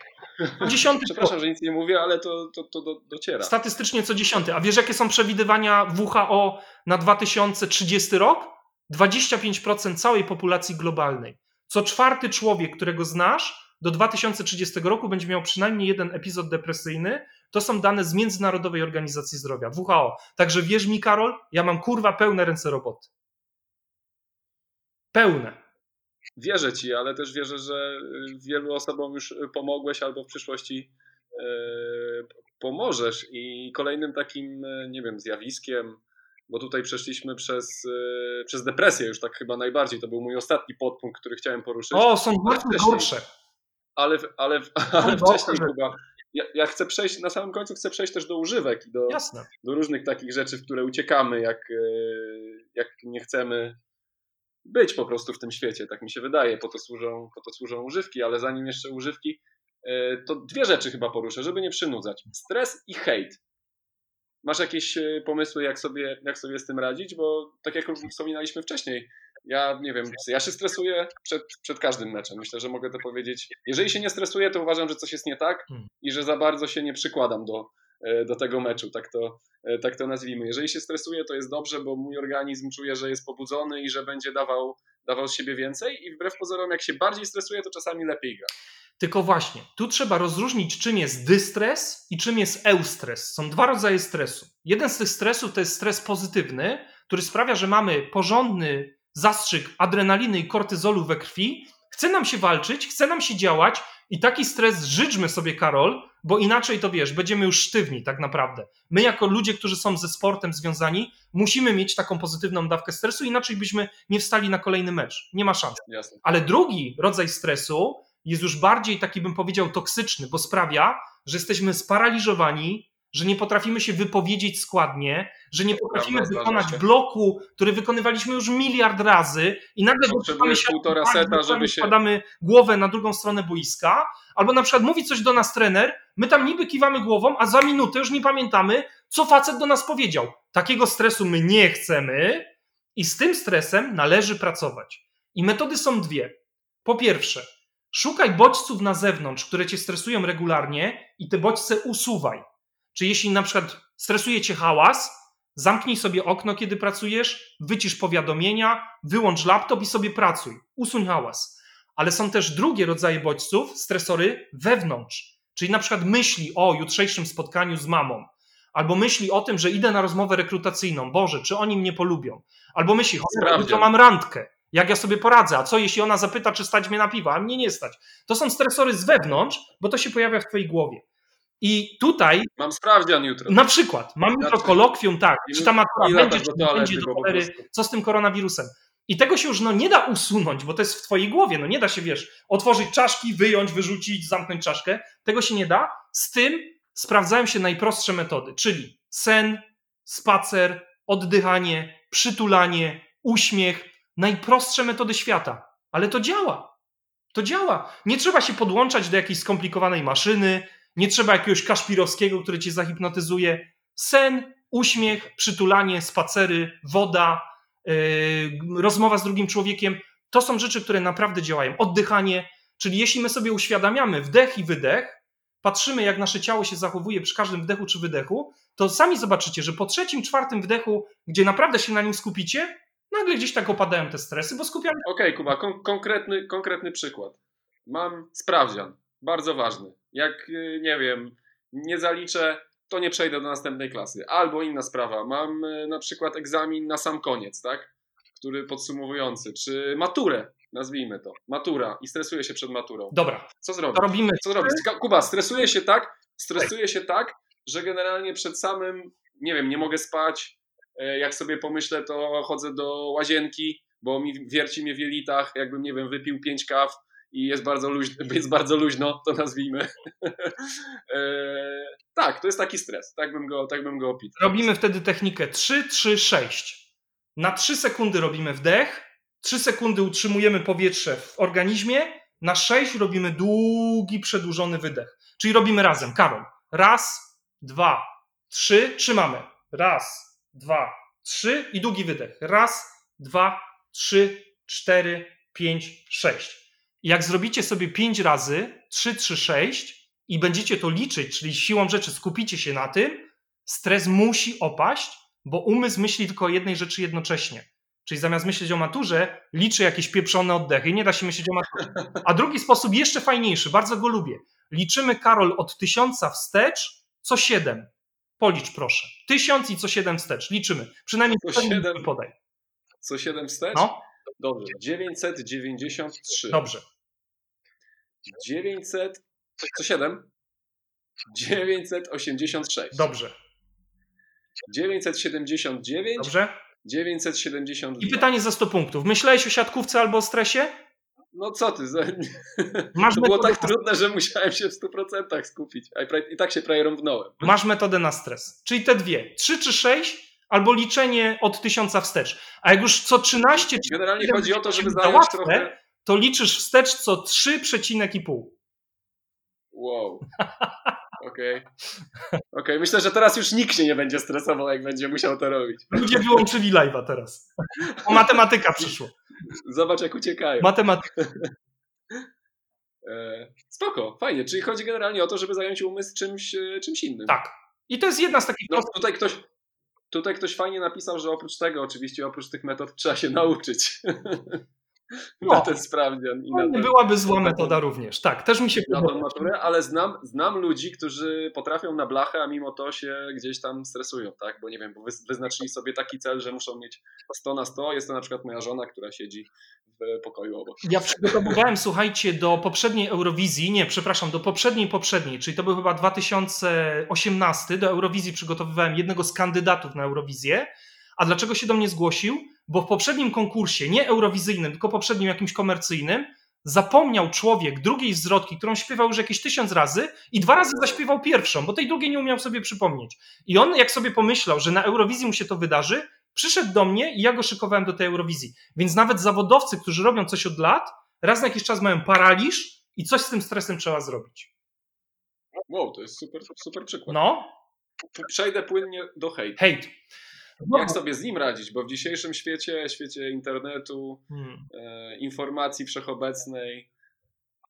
Dziesiąty Przepraszam, że nic nie mówię, ale to, to, to do, dociera. Statystycznie co dziesiąty. A wiesz, jakie są przewidywania WHO na 2030 rok? 25% całej populacji globalnej. Co czwarty człowiek, którego znasz, do 2030 roku będzie miał przynajmniej jeden epizod depresyjny. To są dane z Międzynarodowej Organizacji Zdrowia, WHO. Także wierz mi, Karol, ja mam kurwa pełne ręce roboty. Pełne. Wierzę ci, ale też wierzę, że wielu osobom już pomogłeś albo w przyszłości e, pomożesz. I kolejnym takim, nie wiem, zjawiskiem, bo tutaj przeszliśmy przez, przez depresję już tak chyba najbardziej. To był mój ostatni podpunkt, który chciałem poruszyć. O, są bardzo gorsze. Ale, ale, ale, ale wcześniej chyba. Ja, ja, chcę przejść, na samym końcu chcę przejść też do używek i do, do różnych takich rzeczy, w które uciekamy, jak, jak nie chcemy być po prostu w tym świecie, tak mi się wydaje, po to służą, po to służą używki, ale zanim jeszcze używki, e, to dwie rzeczy chyba poruszę, żeby nie przynudzać. Stres i hejt. Masz jakieś e, pomysły, jak sobie, jak sobie z tym radzić? Bo tak jak wspominaliśmy wcześniej, ja nie wiem, ja się stresuję przed, przed każdym meczem. Myślę, że mogę to powiedzieć. Jeżeli się nie stresuję, to uważam, że coś jest nie tak hmm. i że za bardzo się nie przykładam do, do tego meczu, tak to, e, tak to nazwijmy. Jeżeli się stresuję, to jest dobrze, bo mój organizm czuje, że jest pobudzony i że będzie dawał, dawał z siebie więcej i wbrew pozorom, jak się bardziej stresuje, to czasami lepiej gra. Tylko właśnie, tu trzeba rozróżnić, czym jest dystres i czym jest eustres. Są dwa rodzaje stresu. Jeden z tych stresów to jest stres pozytywny, który sprawia, że mamy porządny zastrzyk adrenaliny i kortyzolu we krwi, chce nam się walczyć, chce nam się działać i taki stres życzmy sobie, Karol, bo inaczej to wiesz, będziemy już sztywni tak naprawdę. My, jako ludzie, którzy są ze sportem związani, musimy mieć taką pozytywną dawkę stresu, inaczej byśmy nie wstali na kolejny mecz. Nie ma szans. Jasne. Ale drugi rodzaj stresu jest już bardziej taki, bym powiedział, toksyczny, bo sprawia, że jesteśmy sparaliżowani, że nie potrafimy się wypowiedzieć składnie, że nie potrafimy Prawda, wykonać bloku, który wykonywaliśmy już miliard razy i nagle dotrzymamy się półtora seta, żeby się... Wkładamy głowę na drugą stronę boiska, albo na przykład mówi coś do nas trener, my tam niby kiwamy głową, a za minutę już nie pamiętamy, co facet do nas powiedział. Takiego stresu my nie chcemy i z tym stresem należy pracować. I metody są dwie. Po pierwsze, szukaj bodźców na zewnątrz, które cię stresują regularnie i te bodźce usuwaj. Czy jeśli na przykład stresuje cię hałas, zamknij sobie okno, kiedy pracujesz, wycisz powiadomienia, wyłącz laptop i sobie pracuj. Usuń hałas. Ale są też drugie rodzaje bodźców, stresory wewnątrz. Czyli na przykład myśli o jutrzejszym spotkaniu z mamą, albo myśli o tym, że idę na rozmowę rekrutacyjną, Boże, czy oni mnie polubią, albo myśli, że jutro mam randkę, jak ja sobie poradzę, a co jeśli ona zapyta, czy stać mnie na piwo, a mnie nie stać. To są stresory z wewnątrz, bo to się pojawia w twojej głowie. I tutaj. Mam sprawdzian jutro. Na przykład, mam jutro kolokwium, tak. Czy ta matura będzie, czy nie będzie do cholery, co z tym koronawirusem. I tego się już no, nie da usunąć, bo to jest w twojej głowie. No nie da się, wiesz, otworzyć czaszki, wyjąć, wyrzucić, zamknąć czaszkę. Tego się nie da. Z tym sprawdzają się najprostsze metody, czyli sen, spacer, oddychanie, przytulanie, uśmiech. Najprostsze metody świata. Ale to działa. To działa. Nie trzeba się podłączać do jakiejś skomplikowanej maszyny, nie trzeba jakiegoś kaszpirowskiego, który cię zahipnotyzuje. Sen, uśmiech, przytulanie, spacery, woda, yy, rozmowa z drugim człowiekiem to są rzeczy, które naprawdę działają. Oddychanie, czyli jeśli my sobie uświadamiamy wdech i wydech, patrzymy, jak nasze ciało się zachowuje przy każdym wdechu czy wydechu, to sami zobaczycie, że po trzecim, czwartym wdechu, gdzie naprawdę się na nim skupicie, nagle gdzieś tak opadają te stresy, bo skupiamy. Okej, okay, Kuba, kon- konkretny, konkretny przykład. Mam sprawdzian, bardzo ważny. Jak, y, nie wiem, nie zaliczę, to nie przejdę do następnej klasy. Albo inna sprawa, mam y, na przykład egzamin na sam koniec, tak? Który podsumowujący, czy maturę, nazwijmy to, matura i stresuję się przed maturą. Dobra. Co zrobić? To robimy. Co zrobić? Kuba, stresuję się tak, stresuję się tak, że generalnie przed samym, nie wiem, nie mogę spać, e, jak sobie pomyślę, to chodzę do łazienki, bo mi wierci mnie w jelitach, jakbym, nie wiem, wypił pięć kaw, i jest bardzo luźno, jest bardzo luźno to nazwijmy. e, tak, to jest taki stres, tak bym go, tak bym go opisał. Robimy wtedy technikę 3, 3, 6. Na 3 sekundy robimy wdech, 3 sekundy utrzymujemy powietrze w organizmie, na 6 robimy długi, przedłużony wydech. Czyli robimy razem. Karol. Raz, dwa, trzy, trzymamy. Raz, dwa, trzy i długi wydech. Raz, dwa, trzy, cztery, pięć, sześć. Jak zrobicie sobie 5 razy 3, 3, 6 i będziecie to liczyć, czyli siłą rzeczy skupicie się na tym, stres musi opaść, bo umysł myśli tylko o jednej rzeczy jednocześnie. Czyli zamiast myśleć o maturze, liczy jakieś pieprzone oddechy. Nie da się myśleć o maturze. A drugi sposób, jeszcze fajniejszy, bardzo go lubię. Liczymy, Karol, od tysiąca wstecz co 7. Policz proszę. Tysiąc i co 7 wstecz. Liczymy. Przynajmniej co 7 podaj. Co 7 wstecz? No. Dobrze. 993. Dobrze. 900, co 7? 986. Dobrze. 979. Dobrze. 972. I pytanie za 100 punktów. Myślałeś o siatkówce albo o stresie? No co ty? Za... Masz to było tak trudne, że musiałem się w 100% skupić. I tak się prawie rąbnąłem. Masz metodę na stres. Czyli te dwie. 3 czy 6 albo liczenie od tysiąca wstecz. A jak już co 13 czy Generalnie chodzi o to, żeby zająć trochę to liczysz wstecz co 3,5. Wow. Okej. Okay. okay. Myślę, że teraz już nikt się nie będzie stresował, jak będzie musiał to robić. Ludzie wyłączyli live'a teraz. O matematyka przyszło. Zobacz, jak uciekają. Matematyka. E, spoko, fajnie. Czyli chodzi generalnie o to, żeby zająć umysł czymś, e, czymś innym. Tak. I to jest jedna z takich. No, tutaj ktoś, tutaj ktoś fajnie napisał, że oprócz tego, oczywiście, oprócz tych metod, trzeba się nauczyć. no, na ten sprawdzian. I na ten, byłaby zła metoda również. Tak, też mi się podoba. Maturę, ale znam, znam ludzi, którzy potrafią na blachę, a mimo to się gdzieś tam stresują, tak? Bo nie wiem, bo wyznaczyli sobie taki cel, że muszą mieć 100 na 100. Jest to na przykład moja żona, która siedzi w pokoju obok. Ja przygotowywałem, słuchajcie, do poprzedniej Eurowizji, nie, przepraszam, do poprzedniej, poprzedniej, czyli to był chyba 2018, do Eurowizji przygotowywałem jednego z kandydatów na Eurowizję. A dlaczego się do mnie zgłosił? Bo w poprzednim konkursie, nie eurowizyjnym, tylko poprzednim jakimś komercyjnym, zapomniał człowiek drugiej zwrotki, którą śpiewał już jakieś tysiąc razy i dwa razy zaśpiewał pierwszą, bo tej drugiej nie umiał sobie przypomnieć. I on, jak sobie pomyślał, że na Eurowizji mu się to wydarzy, przyszedł do mnie i ja go szykowałem do tej Eurowizji. Więc nawet zawodowcy, którzy robią coś od lat, raz na jakiś czas mają paraliż i coś z tym stresem trzeba zrobić. Wow, to jest super, super przykład. No. Przejdę płynnie do hejt. Hejt. No. Jak sobie z nim radzić? Bo w dzisiejszym świecie, świecie internetu, hmm. e, informacji wszechobecnej,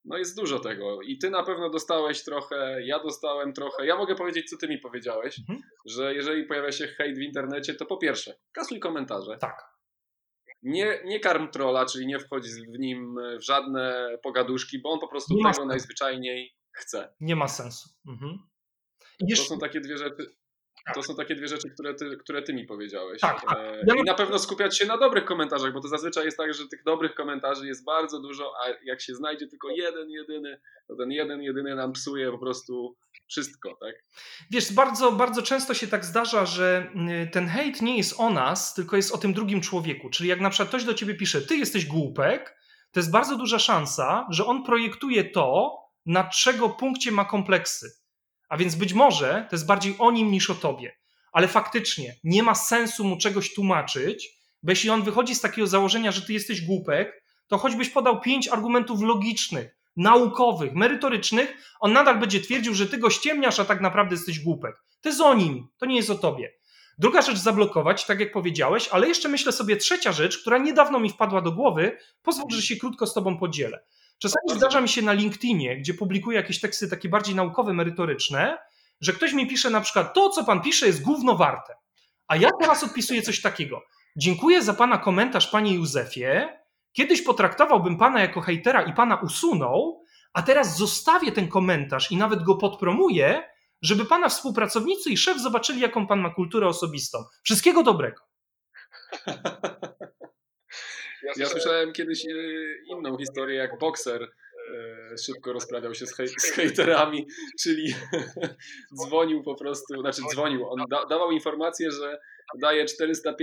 no jest dużo tego. I ty na pewno dostałeś trochę, ja dostałem trochę. Ja mogę powiedzieć, co ty mi powiedziałeś, mhm. że jeżeli pojawia się hejt w internecie, to po pierwsze, kasuj komentarze. Tak. Nie, nie karm trolla, czyli nie wchodź w nim w żadne pogaduszki, bo on po prostu tego najzwyczajniej chce. Nie ma sensu. Mhm. To są takie dwie rzeczy. To są takie dwie rzeczy, które ty, które ty mi powiedziałeś. Tak, tak. E, Ja I na pewno skupiać się na dobrych komentarzach, bo to zazwyczaj jest tak, że tych dobrych komentarzy jest bardzo dużo, a jak się znajdzie tylko jeden, jedyny, to ten jeden, jedyny nam psuje po prostu wszystko, tak? Wiesz, bardzo, bardzo często się tak zdarza, że y, ten hejt nie jest o nas, tylko jest o tym drugim człowieku. Czyli jak na przykład ktoś do ciebie pisze, ty jesteś głupek, to jest bardzo duża szansa, że on projektuje to, na czego punkcie ma kompleksy. A więc być może to jest bardziej o nim niż o tobie. Ale faktycznie nie ma sensu mu czegoś tłumaczyć, bo jeśli on wychodzi z takiego założenia, że ty jesteś głupek, to choćbyś podał pięć argumentów logicznych, naukowych, merytorycznych, on nadal będzie twierdził, że ty go ściemniasz, a tak naprawdę jesteś głupek. To jest o nim, to nie jest o tobie. Druga rzecz zablokować, tak jak powiedziałeś, ale jeszcze myślę sobie trzecia rzecz, która niedawno mi wpadła do głowy, pozwól, że się krótko z tobą podzielę. Czasami zdarza mi się na LinkedInie, gdzie publikuję jakieś teksty takie bardziej naukowe, merytoryczne, że ktoś mi pisze na przykład, to co pan pisze jest gówno warte. A ja teraz odpisuję coś takiego. Dziękuję za pana komentarz, panie Józefie. Kiedyś potraktowałbym pana jako hejtera i pana usunął, a teraz zostawię ten komentarz i nawet go podpromuję, żeby pana współpracownicy i szef zobaczyli, jaką pan ma kulturę osobistą. Wszystkiego dobrego. Ja słyszałem kiedyś e, inną historię, jak bokser e, szybko rozprawiał się z, hej, z hejterami, czyli dzwonił po prostu, znaczy dzwonił, on da, dawał informację, że daje 400-500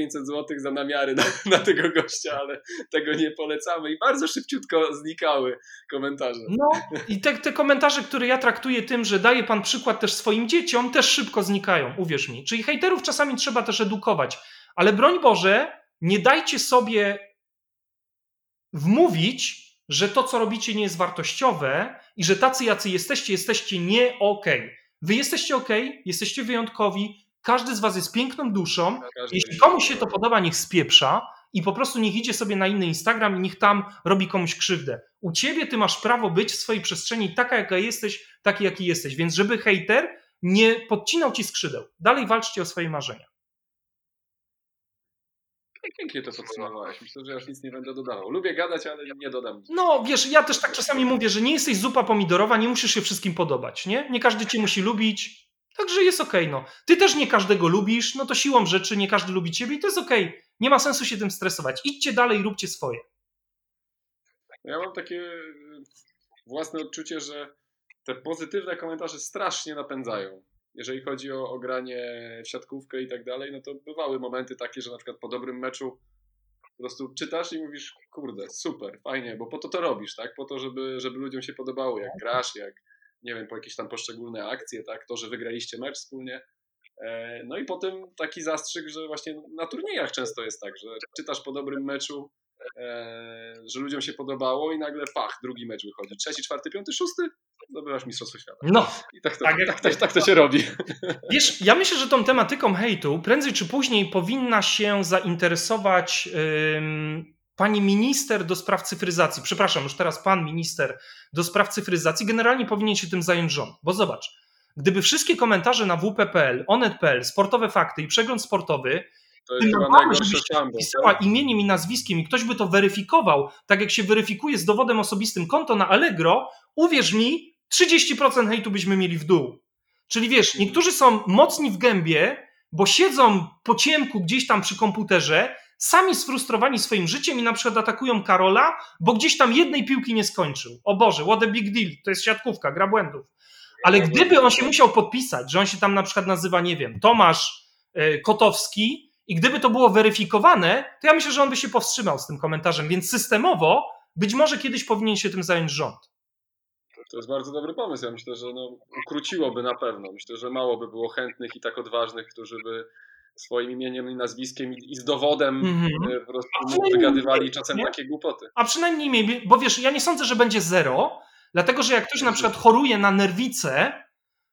zł za namiary na, na tego gościa, ale tego nie polecamy i bardzo szybciutko znikały komentarze. No i te, te komentarze, które ja traktuję tym, że daje pan przykład też swoim dzieciom, też szybko znikają, uwierz mi. Czyli hejterów czasami trzeba też edukować, ale broń Boże, nie dajcie sobie wmówić, że to, co robicie, nie jest wartościowe i że tacy, jacy jesteście, jesteście nie okej. Okay. Wy jesteście okej, okay, jesteście wyjątkowi, każdy z was jest piękną duszą. Każdy Jeśli komuś się to podoba, niech spieprza i po prostu niech idzie sobie na inny Instagram i niech tam robi komuś krzywdę. U ciebie ty masz prawo być w swojej przestrzeni taka, jaka jesteś, taki, jaki jesteś. Więc żeby hejter nie podcinał ci skrzydeł. Dalej walczcie o swoje marzenia. Pięknie to podsumowałeś. Myślę, że już nic nie będę dodawał. Lubię gadać, ale nie dodam. No wiesz, ja też tak czasami mówię, że nie jesteś zupa pomidorowa, nie musisz się wszystkim podobać, nie? Nie każdy cię musi lubić, także jest okej, okay, no. Ty też nie każdego lubisz, no to siłą rzeczy nie każdy lubi ciebie i to jest okej. Okay. Nie ma sensu się tym stresować. Idźcie dalej, róbcie swoje. Ja mam takie własne odczucie, że te pozytywne komentarze strasznie napędzają jeżeli chodzi o, o granie w siatkówkę i tak dalej, no to bywały momenty takie, że na przykład po dobrym meczu po prostu czytasz i mówisz, kurde, super, fajnie, bo po to to robisz, tak? Po to, żeby, żeby ludziom się podobało, jak grasz, jak, nie wiem, po jakieś tam poszczególne akcje, tak? To, że wygraliście mecz wspólnie. No i potem taki zastrzyk, że właśnie na turniejach często jest tak, że czytasz po dobrym meczu, że ludziom się podobało i nagle pach, drugi mecz wychodzi. Trzeci, czwarty, piąty, szósty, zdobywasz Mistrzostwo Świata. No. I tak to, tak, tak, tak, tak to się robi. Wiesz, ja myślę, że tą tematyką hejtu prędzej czy później powinna się zainteresować ym, pani minister do spraw cyfryzacji. Przepraszam, już teraz pan minister do spraw cyfryzacji. Generalnie powinien się tym zająć rząd. Bo zobacz, gdyby wszystkie komentarze na wp.pl, onet.pl, sportowe fakty i przegląd sportowy to jest chyba najgorsze szambo. pisała imieniem i nazwiskiem i ktoś by to weryfikował, tak jak się weryfikuje z dowodem osobistym konto na Allegro, uwierz mi, 30% hejtu byśmy mieli w dół. Czyli wiesz, niektórzy są mocni w gębie, bo siedzą po ciemku gdzieś tam przy komputerze, sami sfrustrowani swoim życiem i na przykład atakują Karola, bo gdzieś tam jednej piłki nie skończył. O Boże, what a big deal, to jest siatkówka, gra błędów. Ale gdyby on się musiał podpisać, że on się tam na przykład nazywa, nie wiem, Tomasz Kotowski, i gdyby to było weryfikowane, to ja myślę, że on by się powstrzymał z tym komentarzem, więc systemowo być może kiedyś powinien się tym zająć rząd. To jest bardzo dobry pomysł. Ja myślę, że no, ukróciłoby na pewno. Myślę, że mało by było chętnych i tak odważnych, którzy by swoim imieniem i nazwiskiem i z dowodem mm-hmm. po prostu wygadywali czasem nie? takie głupoty. A przynajmniej bo wiesz, ja nie sądzę, że będzie zero, dlatego że jak ktoś na przykład choruje na nerwicę,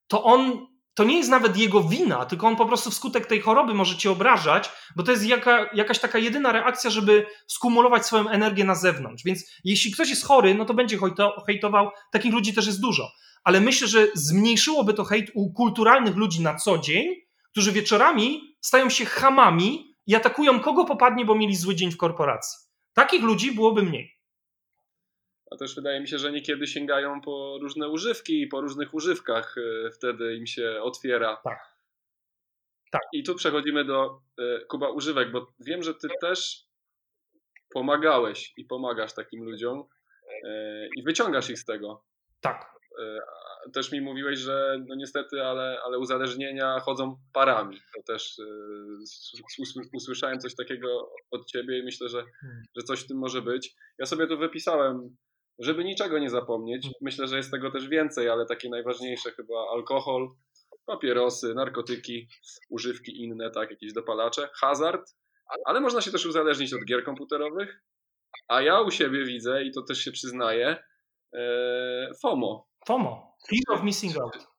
to on to nie jest nawet jego wina, tylko on po prostu wskutek tej choroby może cię obrażać, bo to jest jaka, jakaś taka jedyna reakcja, żeby skumulować swoją energię na zewnątrz. Więc jeśli ktoś jest chory, no to będzie hejto, hejtował. Takich ludzi też jest dużo. Ale myślę, że zmniejszyłoby to hejt u kulturalnych ludzi na co dzień, którzy wieczorami stają się hamami i atakują kogo popadnie, bo mieli zły dzień w korporacji. Takich ludzi byłoby mniej. A też wydaje mi się, że niekiedy sięgają po różne używki i po różnych używkach e, wtedy im się otwiera. Tak. Tak. I tu przechodzimy do e, Kuba używek, bo wiem, że ty też pomagałeś i pomagasz takim ludziom e, i wyciągasz ich z tego. Tak. Też mi mówiłeś, że no niestety, ale, ale uzależnienia chodzą parami. To też usłyszałem coś takiego od ciebie i myślę, że, hmm. że coś w tym może być. Ja sobie tu wypisałem żeby niczego nie zapomnieć. Mm. Myślę, że jest tego też więcej, ale takie najważniejsze chyba alkohol, papierosy, narkotyki, używki inne, tak, jakieś dopalacze, hazard, ale można się też uzależnić od gier komputerowych, a ja u siebie widzę, i to też się przyznaję, e, FOMO. FOMO, Fear of Missing Out.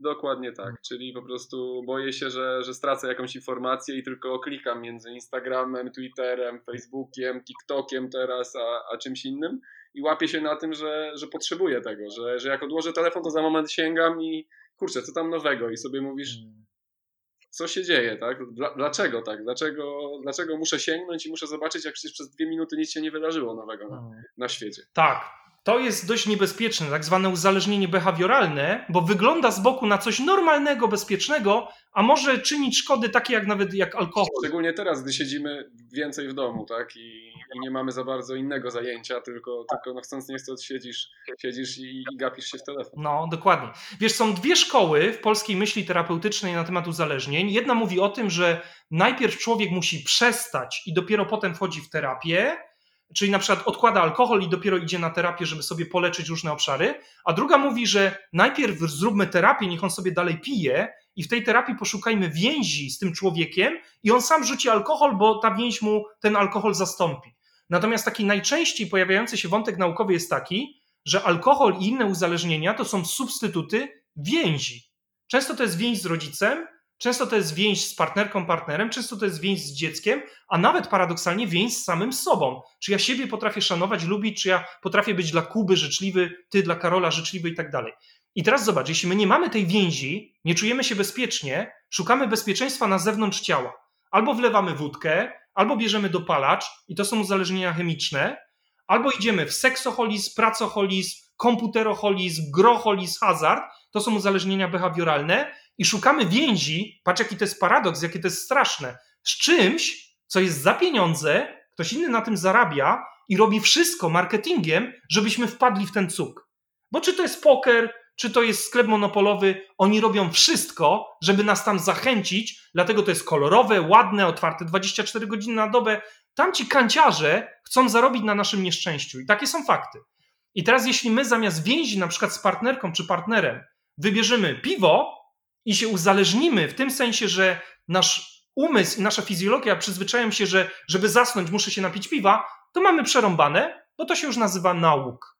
Dokładnie tak, czyli po prostu boję się, że, że stracę jakąś informację i tylko klikam między Instagramem, Twitterem, Facebookiem, TikTokiem teraz, a, a czymś innym i łapię się na tym, że, że potrzebuję tego, że, że jak odłożę telefon, to za moment sięgam i kurczę, co tam nowego i sobie mówisz, hmm. co się dzieje, tak? Dlaczego tak? Dlaczego, dlaczego muszę sięgnąć i muszę zobaczyć, jak przecież przez dwie minuty nic się nie wydarzyło nowego na, hmm. na świecie? Tak, to jest dość niebezpieczne, tak zwane uzależnienie behawioralne, bo wygląda z boku na coś normalnego, bezpiecznego, a może czynić szkody takie jak nawet jak alkohol. Szczególnie teraz, gdy siedzimy więcej w domu, tak? I, i nie mamy za bardzo innego zajęcia, tylko, tylko no chcąc nie chcąc siedzisz, siedzisz i, i gapisz się w telefon. No, dokładnie. Wiesz, są dwie szkoły w polskiej myśli terapeutycznej na temat uzależnień. Jedna mówi o tym, że najpierw człowiek musi przestać i dopiero potem wchodzi w terapię, czyli na przykład odkłada alkohol i dopiero idzie na terapię, żeby sobie poleczyć różne obszary, a druga mówi, że najpierw zróbmy terapię, niech on sobie dalej pije i w tej terapii poszukajmy więzi z tym człowiekiem i on sam rzuci alkohol, bo ta więź mu ten alkohol zastąpi. Natomiast taki najczęściej pojawiający się wątek naukowy jest taki, że alkohol i inne uzależnienia to są substytuty więzi. Często to jest więź z rodzicem, Często to jest więź z partnerką, partnerem, często to jest więź z dzieckiem, a nawet paradoksalnie więź z samym sobą. Czy ja siebie potrafię szanować, lubić, czy ja potrafię być dla Kuby życzliwy, ty dla Karola życzliwy i tak dalej. I teraz zobacz, jeśli my nie mamy tej więzi, nie czujemy się bezpiecznie, szukamy bezpieczeństwa na zewnątrz ciała. Albo wlewamy wódkę, albo bierzemy dopalacz, i to są uzależnienia chemiczne, albo idziemy w seksoholizm, pracoholizm, komputeroholizm, groholizm, hazard, to są uzależnienia behawioralne i szukamy więzi, patrz jaki to jest paradoks, jakie to jest straszne, z czymś, co jest za pieniądze, ktoś inny na tym zarabia i robi wszystko marketingiem, żebyśmy wpadli w ten cuk. Bo czy to jest poker, czy to jest sklep monopolowy, oni robią wszystko, żeby nas tam zachęcić, dlatego to jest kolorowe, ładne, otwarte 24 godziny na dobę. Tamci kanciarze chcą zarobić na naszym nieszczęściu i takie są fakty. I teraz jeśli my zamiast więzi na przykład z partnerką czy partnerem wybierzemy piwo, i się uzależnimy w tym sensie, że nasz umysł i nasza fizjologia przyzwyczają się, że żeby zasnąć muszę się napić piwa, to mamy przerąbane, bo to się już nazywa nauk.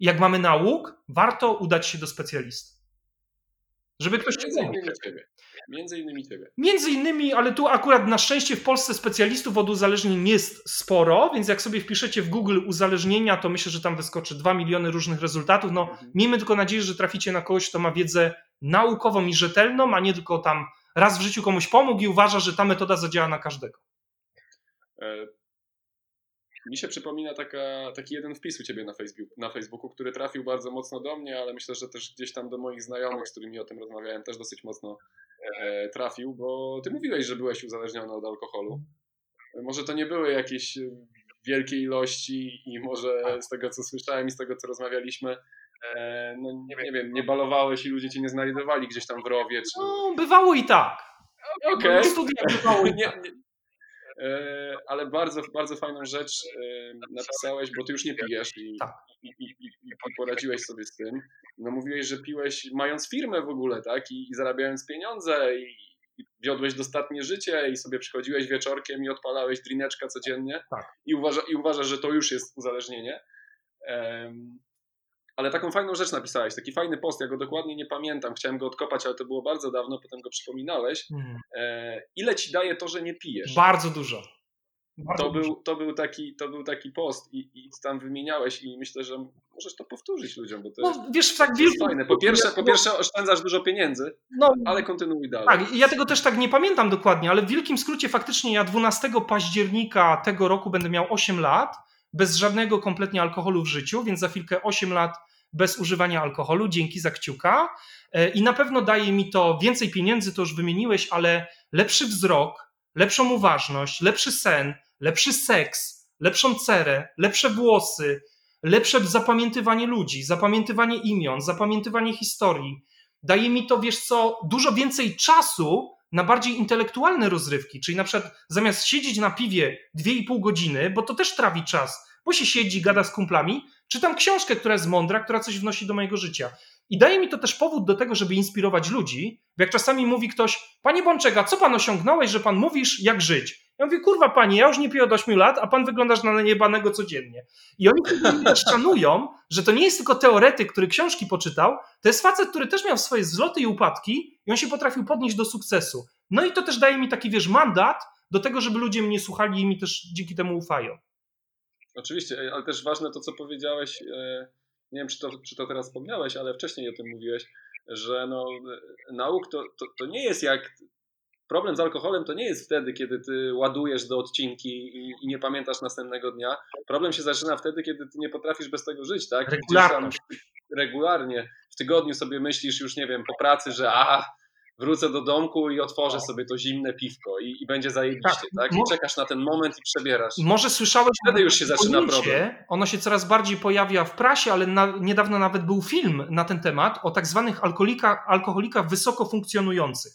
I jak mamy nauk, warto udać się do specjalisty. Żeby ktoś cię ciebie. Między innymi ciebie. Między innymi, ale tu akurat na szczęście w Polsce specjalistów od uzależnień jest sporo, więc jak sobie wpiszecie w Google uzależnienia, to myślę, że tam wyskoczy 2 miliony różnych rezultatów. No, mhm. miejmy tylko nadzieję, że traficie na kogoś, kto ma wiedzę naukową i rzetelną, a nie tylko tam raz w życiu komuś pomógł i uważa, że ta metoda zadziała na każdego. E, mi się przypomina taka, taki jeden wpis u ciebie na, na Facebooku, który trafił bardzo mocno do mnie, ale myślę, że też gdzieś tam do moich znajomych, z którymi o tym rozmawiałem, też dosyć mocno e, trafił, bo ty mówiłeś, że byłeś uzależniony od alkoholu. Może to nie były jakieś wielkie ilości i może z tego, co słyszałem i z tego, co rozmawialiśmy, no nie, nie wiem, nie balowałeś i ludzie cię nie znajdowali gdzieś tam w rowie. Czy... No, bywało i tak. Okej. Okay. Nie, nie, E, ale bardzo, bardzo fajną rzecz e, napisałeś, bo ty już nie pijesz i, tak. i, i, i, poradziłeś sobie z tym. No mówiłeś, że piłeś mając firmę w ogóle, tak? I, zarabiając pieniądze i, wiodłeś dostatnie życie i sobie przychodziłeś wieczorkiem i odpalałeś drineczka codziennie tak. i, uważa, i uważasz, że to już jest uzależnienie. Um, ale taką fajną rzecz napisałeś, taki fajny post, ja go dokładnie nie pamiętam, chciałem go odkopać, ale to było bardzo dawno, potem go przypominałeś. Hmm. E, ile ci daje to, że nie pijesz? Bardzo dużo. Bardzo to, dużo. Był, to, był taki, to był taki post i, i tam wymieniałeś i myślę, że możesz to powtórzyć ludziom, bo to, no, jest, wiesz, tak, to jest fajne. Po pierwsze, po pierwsze oszczędzasz dużo pieniędzy, no, ale kontynuuj dalej. Tak, ja tego też tak nie pamiętam dokładnie, ale w wielkim skrócie faktycznie ja 12 października tego roku będę miał 8 lat bez żadnego kompletnie alkoholu w życiu, więc za chwilkę 8 lat bez używania alkoholu, dzięki za kciuka. E, I na pewno daje mi to więcej pieniędzy, to już wymieniłeś, ale lepszy wzrok, lepszą uważność, lepszy sen, lepszy seks, lepszą cerę, lepsze włosy, lepsze zapamiętywanie ludzi, zapamiętywanie imion, zapamiętywanie historii. Daje mi to, wiesz co, dużo więcej czasu na bardziej intelektualne rozrywki, czyli na przykład zamiast siedzieć na piwie 2,5 godziny, bo to też trawi czas, bo się siedzi, gada z kumplami, czytam książkę, która jest mądra, która coś wnosi do mojego życia. I daje mi to też powód do tego, żeby inspirować ludzi. Jak czasami mówi ktoś, panie Bączega, co pan osiągnąłeś, że pan mówisz, jak żyć? Ja mówię, kurwa panie, ja już nie piję od 8 lat, a pan wyglądasz na niebanego codziennie. I oni też szanują, że to nie jest tylko teoretyk, który książki poczytał, to jest facet, który też miał swoje zloty i upadki i on się potrafił podnieść do sukcesu. No i to też daje mi taki, wiesz, mandat do tego, żeby ludzie mnie słuchali i mi też dzięki temu ufają. Oczywiście, ale też ważne to, co powiedziałeś, e, nie wiem, czy to, czy to teraz wspomniałeś, ale wcześniej o tym mówiłeś, że no, nauk to, to, to nie jest jak problem z alkoholem to nie jest wtedy, kiedy ty ładujesz do odcinki i, i, nie pamiętasz następnego dnia. Problem się zaczyna wtedy, kiedy ty nie potrafisz bez tego żyć, tak? Regularnie. regularnie. W tygodniu sobie myślisz już, nie wiem, po pracy, że a, wrócę do domku i otworzę sobie to zimne piwko i, i będzie zajebiście, tak? tak? I czekasz na ten moment i przebierasz. Może słyszałeś... Wtedy już się zaczyna problem. Ono się coraz bardziej pojawia w prasie, ale na, niedawno nawet był film na ten temat o tak zwanych alkoholikach wysoko funkcjonujących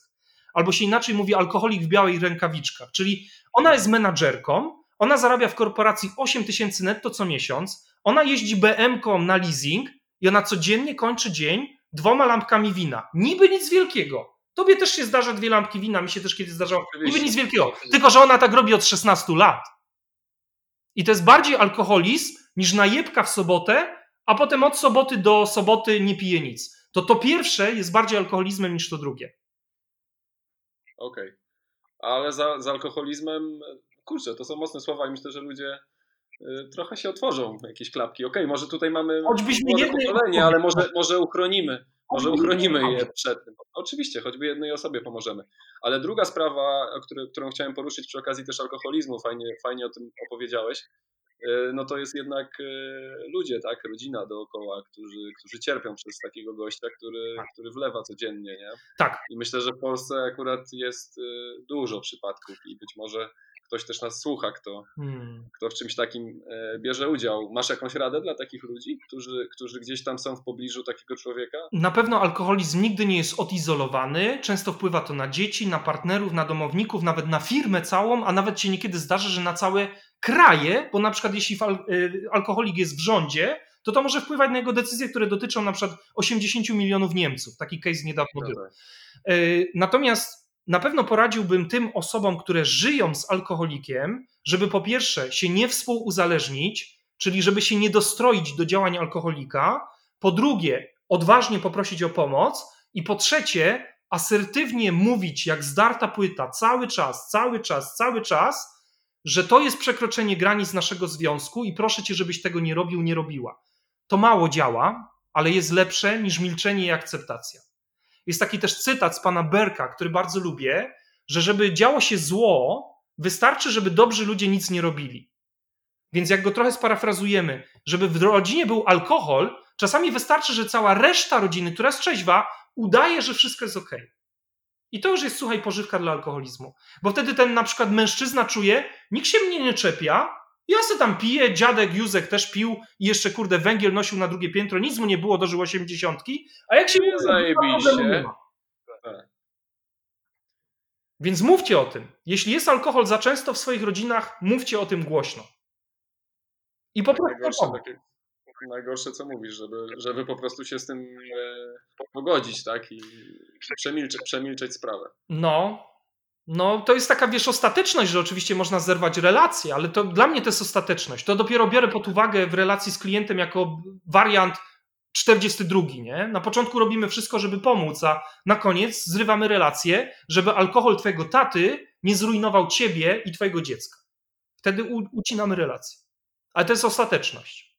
albo się inaczej mówi alkoholik w białej rękawiczkach, czyli ona jest menadżerką, ona zarabia w korporacji 8 tysięcy netto co miesiąc, ona jeździ BM-ką na leasing i ona codziennie kończy dzień dwoma lampkami wina. Niby nic wielkiego. Tobie też się zdarza dwie lampki wina, mi się też kiedyś zdarzało. Niby nic wielkiego. Tylko, że ona tak robi od 16 lat. I to jest bardziej alkoholizm niż najebka w sobotę, a potem od soboty do soboty nie pije nic. To to pierwsze jest bardziej alkoholizmem niż to drugie. Okej. Okay. Ale za, za alkoholizmem, kurczę, to są mocne słowa i myślę, że ludzie y, trochę się otworzą, jakieś klapki. Okej, okay, może tutaj mamy choćbyśmy jednej ale może, może uchronimy. Może uchronimy je przed tym. Oczywiście, choćby jednej osobie pomożemy. Ale druga sprawa, którą chciałem poruszyć przy okazji też alkoholizmu, fajnie, fajnie o tym opowiedziałeś, E, no to jest jednak e, ludzie, tak, rodzina dookoła, którzy, którzy cierpią przez takiego gościa, który, tak. który wlewa codziennie, nie? Tak. I myślę, że w Polsce akurat jest e, dużo przypadków i być może ktoś też nas słucha, kto, hmm. kto w czymś takim bierze udział. Masz jakąś radę dla takich ludzi, którzy, którzy gdzieś tam są w pobliżu takiego człowieka? Na pewno alkoholizm nigdy nie jest odizolowany. Często wpływa to na dzieci, na partnerów, na domowników, nawet na firmę całą, a nawet się niekiedy zdarza, że na całe kraje, bo na przykład jeśli y, alkoholik jest w rządzie, to to może wpływać na jego decyzje, które dotyczą na przykład 80 milionów Niemców. Taki case niedawno no był. Tak. Y, natomiast na pewno poradziłbym tym osobom, które żyją z alkoholikiem, żeby po pierwsze się nie współuzależnić, czyli żeby się nie dostroić do działań alkoholika, po drugie odważnie poprosić o pomoc i po trzecie asertywnie mówić jak zdarta płyta cały czas, cały czas, cały czas, że to jest przekroczenie granic naszego związku i proszę cię, żebyś tego nie robił, nie robiła. To mało działa, ale jest lepsze niż milczenie i akceptacja. Jest taki też cytat z pana Berka, który bardzo lubię, że żeby działo się zło, wystarczy, żeby dobrzy ludzie nic nie robili. Więc jak go trochę sparafrazujemy, żeby w rodzinie był alkohol, czasami wystarczy, że cała reszta rodziny, która jest trzeźwa, udaje, że wszystko jest ok. I to już jest, słuchaj, pożywka dla alkoholizmu. Bo wtedy ten na przykład mężczyzna czuje, nikt się mnie nie czepia, ja se tam piję, dziadek Józek też pił i jeszcze, kurde, węgiel nosił na drugie piętro, nic mu nie było, dożył osiemdziesiątki, a jak się... Nie zajebiście. Tak. Więc mówcie o tym. Jeśli jest alkohol za często w swoich rodzinach, mówcie o tym głośno. I po prostu najgorsze, co mówisz, żeby, żeby po prostu się z tym e, pogodzić, tak? I przemilczeć, przemilczeć sprawę. No, no, to jest taka, wiesz, ostateczność, że oczywiście można zerwać relacje, ale to dla mnie to jest ostateczność. To dopiero biorę pod uwagę w relacji z klientem jako wariant 42, nie? Na początku robimy wszystko, żeby pomóc, a na koniec zrywamy relacje, żeby alkohol twojego taty nie zrujnował ciebie i twojego dziecka. Wtedy ucinamy relacje. Ale to jest ostateczność.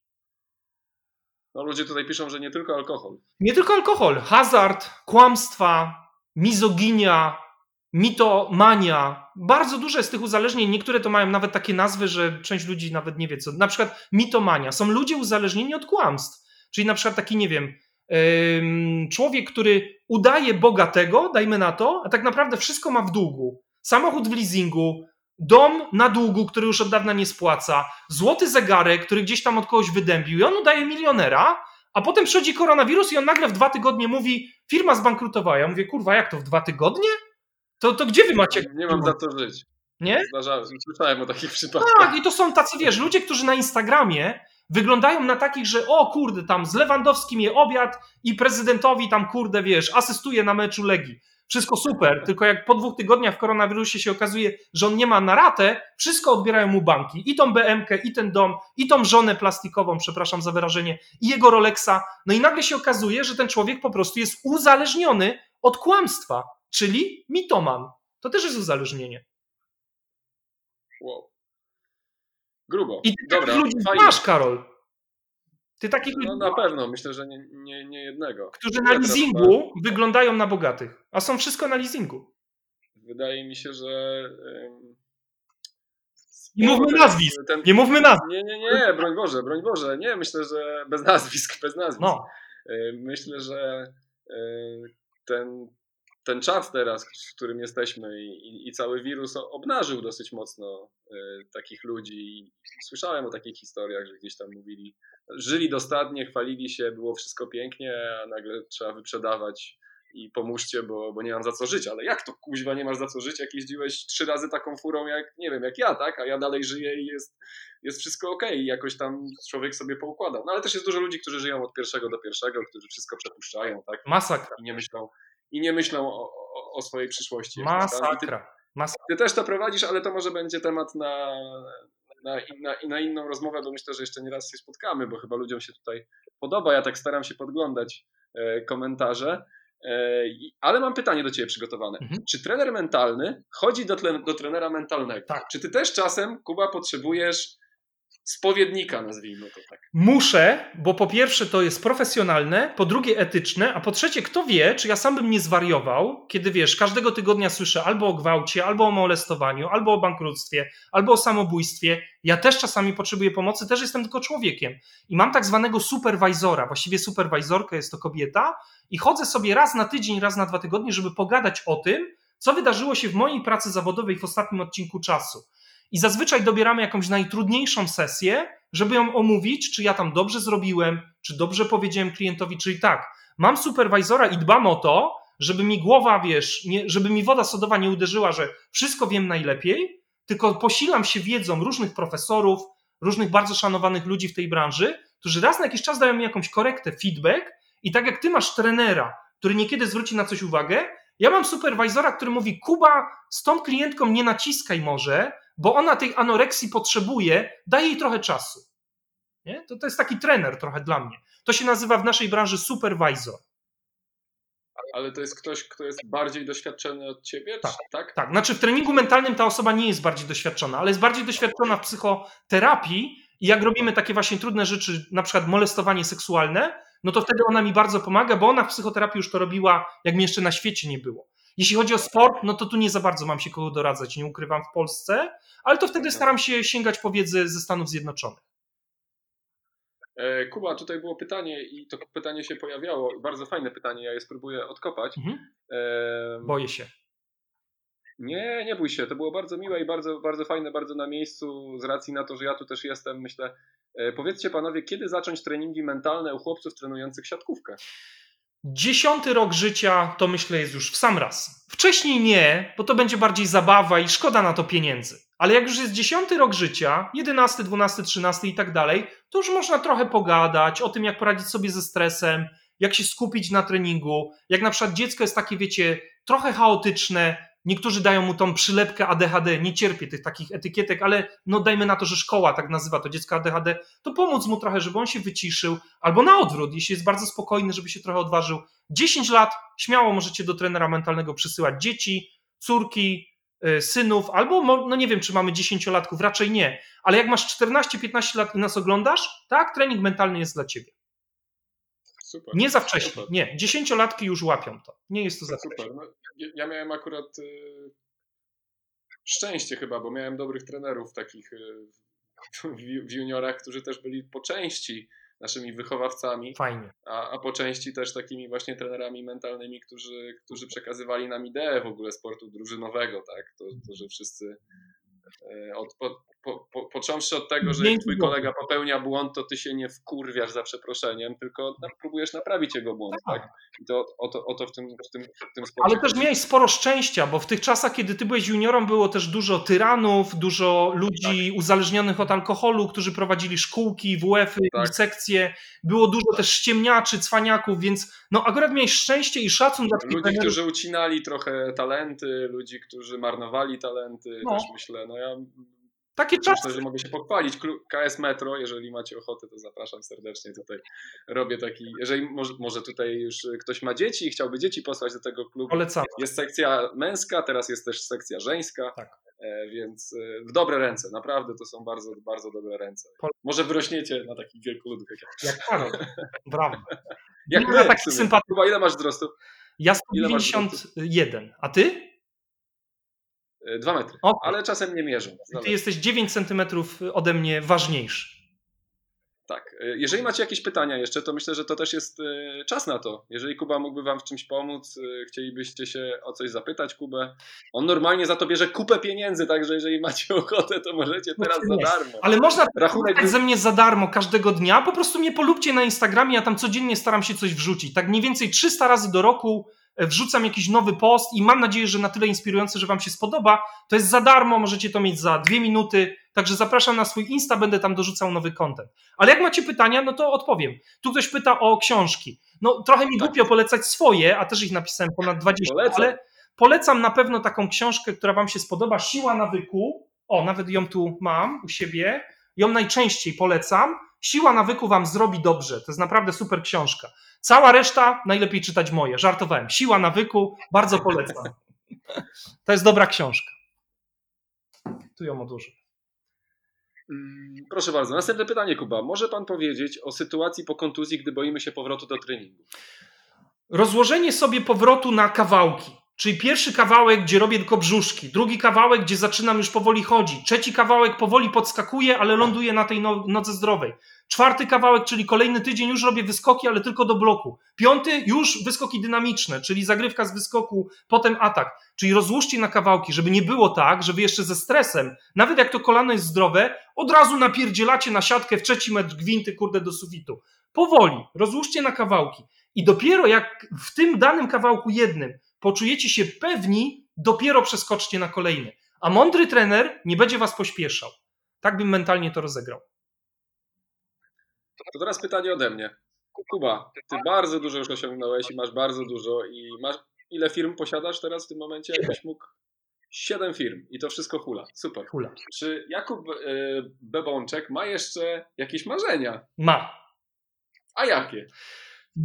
No ludzie tutaj piszą, że nie tylko alkohol. Nie tylko alkohol. Hazard, kłamstwa, mizoginia, mitomania. Bardzo dużo jest tych uzależnień. Niektóre to mają nawet takie nazwy, że część ludzi nawet nie wie co. Na przykład mitomania. Są ludzie uzależnieni od kłamstw. Czyli na przykład taki, nie wiem, człowiek, który udaje bogatego, dajmy na to, a tak naprawdę wszystko ma w długu. Samochód w leasingu, dom na długu, który już od dawna nie spłaca, złoty zegarek, który gdzieś tam od kogoś wydębił i on udaje milionera, a potem przychodzi koronawirus i on nagle w dwa tygodnie mówi, firma zbankrutowała. Ja mówię, kurwa, jak to w dwa tygodnie? To, to gdzie wy macie? Nie mam za co żyć. Nie? Zdarzałem, słyszałem o takich przypadkach. Tak, i to są tacy, wiesz, ludzie, którzy na Instagramie wyglądają na takich, że o kurde, tam z Lewandowskim je obiad i prezydentowi tam kurde, wiesz, asystuje na meczu Legii. Wszystko super, tylko jak po dwóch tygodniach w koronawirusie się okazuje, że on nie ma na ratę, wszystko odbierają mu banki. I tą BMK, i ten dom, i tą żonę plastikową, przepraszam za wyrażenie, i jego Rolexa. No i nagle się okazuje, że ten człowiek po prostu jest uzależniony od kłamstwa, czyli mitoman. To też jest uzależnienie. Wow. Grubo. I ty Dobra, takich ludzi fajnie. masz, Karol. Ty takich no, ludzi na pewno, myślę, że nie, nie, nie jednego. Którzy na leasingu wyglądają na bogatych, a są wszystko na leasingu. Wydaje mi się, że... Nie mówmy nazwisk, ten... nie mówmy nazwisk. Nie, nie, nie, broń Boże, broń Boże, nie, myślę, że bez nazwisk, bez nazwisk. No. Myślę, że ten, ten czas teraz, w którym jesteśmy i, i, cały wirus obnażył dosyć mocno y, takich ludzi. Słyszałem o takich historiach, że gdzieś tam mówili, żyli dostatnie, chwalili się, było wszystko pięknie, a nagle trzeba wyprzedawać i pomóżcie, bo, bo nie mam za co żyć. Ale jak to kuźwa nie masz za co żyć, jak jeździłeś trzy razy taką furą, jak nie wiem, jak ja, tak? A ja dalej żyję i jest, jest wszystko ok, i jakoś tam człowiek sobie poukładał. No ale też jest dużo ludzi, którzy żyją od pierwszego do pierwszego, którzy wszystko przepuszczają, tak? Masakra. I nie myślą, i nie myślą o, o, o swojej przyszłości. Masakra. Ty, Masakra. Ty też to prowadzisz, ale to może będzie temat na, na, na, na inną rozmowę, bo myślę, że jeszcze nie raz się spotkamy, bo chyba ludziom się tutaj podoba. Ja tak staram się podglądać e, komentarze. E, ale mam pytanie do Ciebie przygotowane. Mhm. Czy trener mentalny chodzi do, do trenera mentalnego? Tak. Czy Ty też czasem, Kuba, potrzebujesz spowiednika, nazwijmy to tak. Muszę, bo po pierwsze to jest profesjonalne, po drugie etyczne, a po trzecie kto wie, czy ja sam bym nie zwariował, kiedy wiesz, każdego tygodnia słyszę albo o gwałcie, albo o molestowaniu, albo o bankructwie, albo o samobójstwie. Ja też czasami potrzebuję pomocy, też jestem tylko człowiekiem. I mam tak zwanego superwajzora, właściwie superwajzorka jest to kobieta i chodzę sobie raz na tydzień, raz na dwa tygodnie, żeby pogadać o tym, co wydarzyło się w mojej pracy zawodowej w ostatnim odcinku czasu. I zazwyczaj dobieramy jakąś najtrudniejszą sesję, żeby ją omówić, czy ja tam dobrze zrobiłem, czy dobrze powiedziałem klientowi, czyli tak, mam superwajzora i dbam o to, żeby mi głowa, wiesz, nie, żeby mi woda sodowa nie uderzyła, że wszystko wiem najlepiej, tylko posilam się wiedzą różnych profesorów, różnych bardzo szanowanych ludzi w tej branży, którzy raz na jakiś czas dają mi jakąś korektę, feedback i tak jak ty masz trenera, który niekiedy zwróci na coś uwagę, ja mam superwajzora, który mówi, Kuba, z tą klientką nie naciskaj może, bo ona tej anoreksji potrzebuje, daj jej trochę czasu. Nie? To, to jest taki trener trochę dla mnie. To się nazywa w naszej branży supervisor. Ale to jest ktoś, kto jest bardziej doświadczony od ciebie? Tak, tak? tak. Znaczy w treningu mentalnym ta osoba nie jest bardziej doświadczona, ale jest bardziej doświadczona w psychoterapii i jak robimy takie właśnie trudne rzeczy, na przykład molestowanie seksualne, no to wtedy ona mi bardzo pomaga, bo ona w psychoterapii już to robiła, jak mi jeszcze na świecie nie było. Jeśli chodzi o sport, no to tu nie za bardzo mam się kogo doradzać, nie ukrywam w Polsce, ale to wtedy staram się sięgać po wiedzę ze Stanów Zjednoczonych. E, Kuba, tutaj było pytanie i to pytanie się pojawiało. Bardzo fajne pytanie, ja je spróbuję odkopać. Mhm. Boję się. Nie, nie bój się. To było bardzo miłe i bardzo, bardzo fajne, bardzo na miejscu z racji na to, że ja tu też jestem. Myślę, e, powiedzcie panowie, kiedy zacząć treningi mentalne u chłopców trenujących siatkówkę? Dziesiąty rok życia to myślę jest już w sam raz. Wcześniej nie, bo to będzie bardziej zabawa i szkoda na to pieniędzy. Ale jak już jest dziesiąty rok życia, jedenasty, dwunasty, trzynasty i tak dalej, to już można trochę pogadać o tym, jak poradzić sobie ze stresem, jak się skupić na treningu. Jak na przykład dziecko jest takie, wiecie, trochę chaotyczne, Niektórzy dają mu tą przylepkę ADHD, nie cierpię tych takich etykietek, ale no dajmy na to, że szkoła tak nazywa to dziecko ADHD, to pomóc mu trochę, żeby on się wyciszył, albo na odwrót, jeśli jest bardzo spokojny, żeby się trochę odważył. 10 lat, śmiało możecie do trenera mentalnego przysyłać dzieci, córki, y, synów, albo no nie wiem, czy mamy dziesięciolatków, raczej nie, ale jak masz 14-15 lat i nas oglądasz, tak, trening mentalny jest dla ciebie. Super. Nie za wcześnie. Super. Nie, dziesięciolatki już łapią to. Nie jest to za Super. No, ja miałem akurat y, szczęście chyba, bo miałem dobrych trenerów takich y, w, juniorach, którzy też byli po części naszymi wychowawcami, Fajnie. A, a po części też takimi właśnie trenerami mentalnymi, którzy, którzy przekazywali nam ideę w ogóle sportu drużynowego, tak? To, to że wszyscy e, od, po, po, po, począwszy od tego, że jak twój kolega popełnia błąd, to ty się nie wkurwiasz za przeproszeniem, tylko próbujesz naprawić jego błąd, tak? tak? I to o, to, o to w tym, w tym, w tym. Ale też miałeś sporo szczęścia, bo w tych czasach, kiedy ty byłeś juniorem, było też dużo tyranów, dużo ludzi tak. uzależnionych od alkoholu, którzy prowadzili szkółki, WF-y tak. sekcje. Było dużo też ściemniaczy, cwaniaków, więc no akurat miałeś szczęście i szacun dla tych Ludzi, trenerów. którzy ucinali trochę talenty, ludzi, którzy marnowali talenty, no. też myślę. No ja takie czasy. Myślę, że mogę się pochwalić. KS Metro, jeżeli macie ochotę, to zapraszam serdecznie tutaj. Robię taki, jeżeli może, może tutaj już ktoś ma dzieci i chciałby dzieci posłać do tego klubu. Polecam. Jest sekcja męska, teraz jest też sekcja żeńska, tak. E, więc e, w dobre ręce, naprawdę to są bardzo, bardzo dobre ręce. Może wyrośniecie na takich wielkoludów jak ja. Jak Karol, brawo. jak my, taki sympatyk. Chyba ile masz wzrostu? Ja 191, a ty? Dwa metry, okay. ale czasem nie mierzą. Ty jesteś 9 centymetrów ode mnie ważniejszy. Tak. E, jeżeli macie jakieś pytania jeszcze, to myślę, że to też jest e, czas na to. Jeżeli Kuba mógłby Wam w czymś pomóc, e, chcielibyście się o coś zapytać Kubę, on normalnie za to bierze kupę pieniędzy, także jeżeli macie ochotę, to możecie no teraz za darmo. Ale można rachunek ze mnie za darmo każdego dnia, po prostu mnie polubcie na Instagramie, ja tam codziennie staram się coś wrzucić. Tak mniej więcej 300 razy do roku wrzucam jakiś nowy post i mam nadzieję, że na tyle inspirujący, że Wam się spodoba. To jest za darmo, możecie to mieć za dwie minuty. Także zapraszam na swój Insta, będę tam dorzucał nowy content. Ale jak macie pytania, no to odpowiem. Tu ktoś pyta o książki. No trochę mi tak. głupio polecać swoje, a też ich napisałem ponad 20, Polecam. ale polecam na pewno taką książkę, która Wam się spodoba. Siła nawyku. O, nawet ją tu mam u siebie. Ją najczęściej polecam. Siła nawyku Wam zrobi dobrze. To jest naprawdę super książka. Cała reszta najlepiej czytać moje. Żartowałem. Siła nawyku, bardzo polecam. To jest dobra książka. Tu ją odłożę. Mm, proszę bardzo. Następne pytanie, Kuba. Może pan powiedzieć o sytuacji po kontuzji, gdy boimy się powrotu do treningu? Rozłożenie sobie powrotu na kawałki. Czyli pierwszy kawałek, gdzie robię tylko brzuszki, drugi kawałek, gdzie zaczynam już powoli chodzić, trzeci kawałek powoli podskakuje, ale ląduje na tej no, nodze zdrowej. Czwarty kawałek, czyli kolejny tydzień, już robię wyskoki, ale tylko do bloku. Piąty, już wyskoki dynamiczne, czyli zagrywka z wyskoku, potem atak. Czyli rozłóżcie na kawałki, żeby nie było tak, że wy jeszcze ze stresem, nawet jak to kolano jest zdrowe, od razu napierdzielacie na siatkę w trzeci metr gwinty, kurde, do sufitu. Powoli, rozłóżcie na kawałki. I dopiero jak w tym danym kawałku jednym poczujecie się pewni, dopiero przeskoczcie na kolejny. A mądry trener nie będzie was pośpieszał. Tak bym mentalnie to rozegrał. To teraz pytanie ode mnie. Kuba, ty bardzo dużo już osiągnąłeś i masz bardzo dużo i masz ile firm posiadasz teraz w tym momencie? Jakbyś mógł Siedem firm i to wszystko hula. Super. Hula. Czy Jakub y, Bebączek ma jeszcze jakieś marzenia? Ma. A jakie?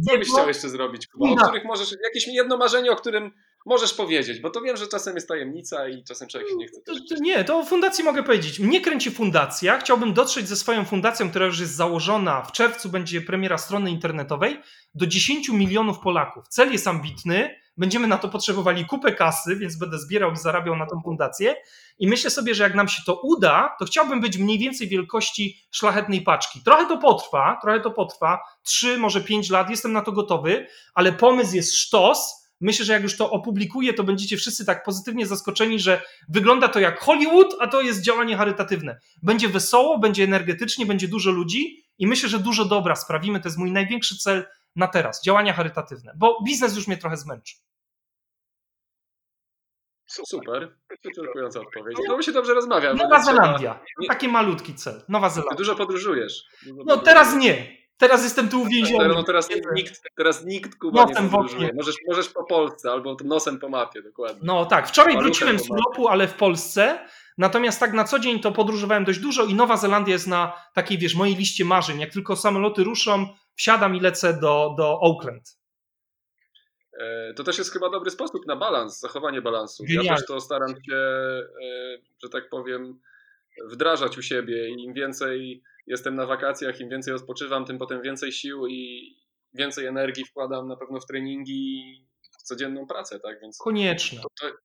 Co byś chciał jeszcze zrobić, Kuba? O których możesz, jakieś jedno marzenie, o którym możesz powiedzieć, bo to wiem, że czasem jest tajemnica i czasem człowiek się nie chce. To, to, nie, to o fundacji mogę powiedzieć. Mnie kręci fundacja. Chciałbym dotrzeć ze swoją fundacją, która już jest założona. W czerwcu będzie premiera strony internetowej do 10 milionów Polaków. Cel jest ambitny. Będziemy na to potrzebowali kupę kasy, więc będę zbierał i zarabiał na tą fundację. I myślę sobie, że jak nam się to uda, to chciałbym być mniej więcej wielkości szlachetnej paczki. Trochę to potrwa, trochę to potrwa, 3, może 5 lat, jestem na to gotowy, ale pomysł jest sztos. Myślę, że jak już to opublikuję, to będziecie wszyscy tak pozytywnie zaskoczeni, że wygląda to jak Hollywood, a to jest działanie charytatywne. Będzie wesoło, będzie energetycznie, będzie dużo ludzi i myślę, że dużo dobra sprawimy. To jest mój największy cel na teraz, działania charytatywne, bo biznes już mnie trochę zmęczy. Super, wyczerpująca odpowiedź. No mi się dobrze rozmawia. Nowa Zelandia, trzeba... taki malutki cel. Nowa Zelandia. Ty dużo podróżujesz. Dużo no podróżujesz. teraz nie. Teraz jestem tu uwięziony. No teraz nikt, teraz nikt Kuba nosem nie podróżuje. Możesz, możesz po Polsce albo nosem po mapie, dokładnie. No tak, wczoraj wróciłem z urlopu, ale w Polsce. Natomiast tak na co dzień to podróżowałem dość dużo i Nowa Zelandia jest na takiej, wiesz, mojej liście marzeń. Jak tylko samoloty ruszą, wsiadam i lecę do, do Oakland. E, to też jest chyba dobry sposób na balans, zachowanie balansu. Genialnie. Ja też to staram się, e, że tak powiem, wdrażać u siebie i im więcej jestem na wakacjach, im więcej odpoczywam, tym potem więcej sił i, więcej energii wkładam na pewno w treningi, w codzienną pracę, tak? Więc Konieczne. to, to,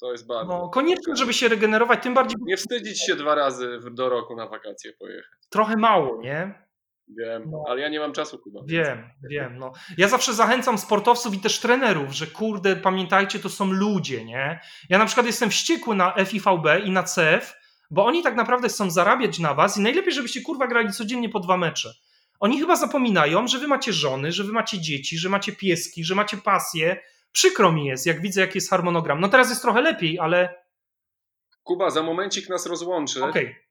to jest bardzo. No, konieczne, żeby się regenerować, tym bardziej Nie wstydzić się dwa razy do roku na wakacje pojechać. trochę mało, nie? Wiem, No. ale ja nie mam czasu, Kuba. Wiem, wiem. No. Ja zawsze zachęcam sportowców i też trenerów, że kurde, pamiętajcie, to są ludzie, nie? Ja na przykład jestem wściekły na FIVB i na CF, bo oni tak naprawdę chcą zarabiać na was i najlepiej, żebyście kurwa grali codziennie po dwa mecze. Oni chyba zapominają, że wy macie żony, że wy macie dzieci, że macie pieski, że macie pasję. Przykro mi jest, jak widzę, jaki jest harmonogram. No teraz jest trochę lepiej, ale Kuba, za momencik nas rozłączy. okej. Y,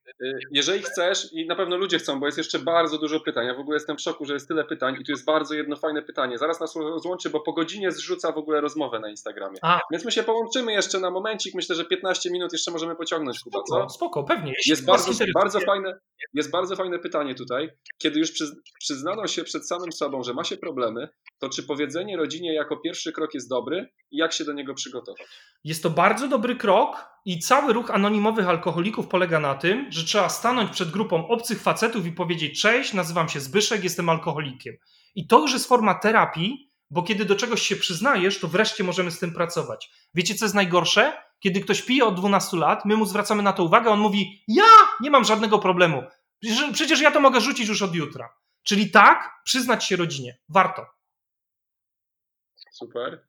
Jeżeli chcesz, i na pewno ludzie chcą, bo jest jeszcze bardzo dużo pytań. Ja w ogóle jestem w szoku, że jest tyle pytań i tu jest bardzo jedno fajne pytanie. Zaraz nas rozłączy, bo po godzinie zrzuca w ogóle rozmowę na Instagramie. A. Więc my się połączymy jeszcze na momencik. Myślę, że 15 minut jeszcze możemy pociągnąć, Kuba, co? Spoko, spoko, pewnie. Jest bardzo, bardzo, fajne, jest bardzo fajne pytanie tutaj. Kiedy już przyz, przyznano się przed samym sobą, że ma się problemy, to czy powiedzenie rodzinie jako pierwszy krok jest dobry i jak się do niego przygotować? Jest to bardzo dobry krok i cały ruch anonimowych alkoholików polega na tym, że trzeba stanąć przed grupą obcych facetów i powiedzieć: Cześć, nazywam się Zbyszek, jestem alkoholikiem. I to już jest forma terapii, bo kiedy do czegoś się przyznajesz, to wreszcie możemy z tym pracować. Wiecie, co jest najgorsze? Kiedy ktoś pije od 12 lat, my mu zwracamy na to uwagę, on mówi: Ja nie mam żadnego problemu. Przecież, ja to mogę rzucić już od jutra. Czyli tak, przyznać się rodzinie. Warto. Super.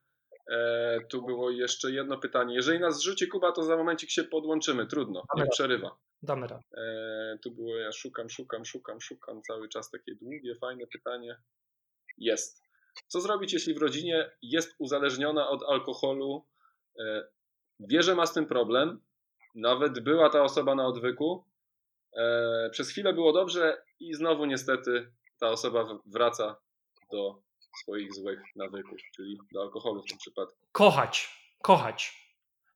E, tu było jeszcze jedno pytanie. Jeżeli nas zrzuci Kuba, to za momencik się podłączymy. Trudno, nie przerywa. Damy radę. E, tu było, ja szukam, szukam, szukam, szukam cały czas takie długie, fajne pytanie. Jest. Co zrobić, jeśli w rodzinie jest uzależniona od alkoholu? E, wie, że ma z tym problem. Nawet była ta osoba na odwyku. E, przez chwilę było dobrze i znowu niestety ta osoba wraca do swoich złych nawyków, czyli do alkoholu w tym przypadku. kochać, kochać.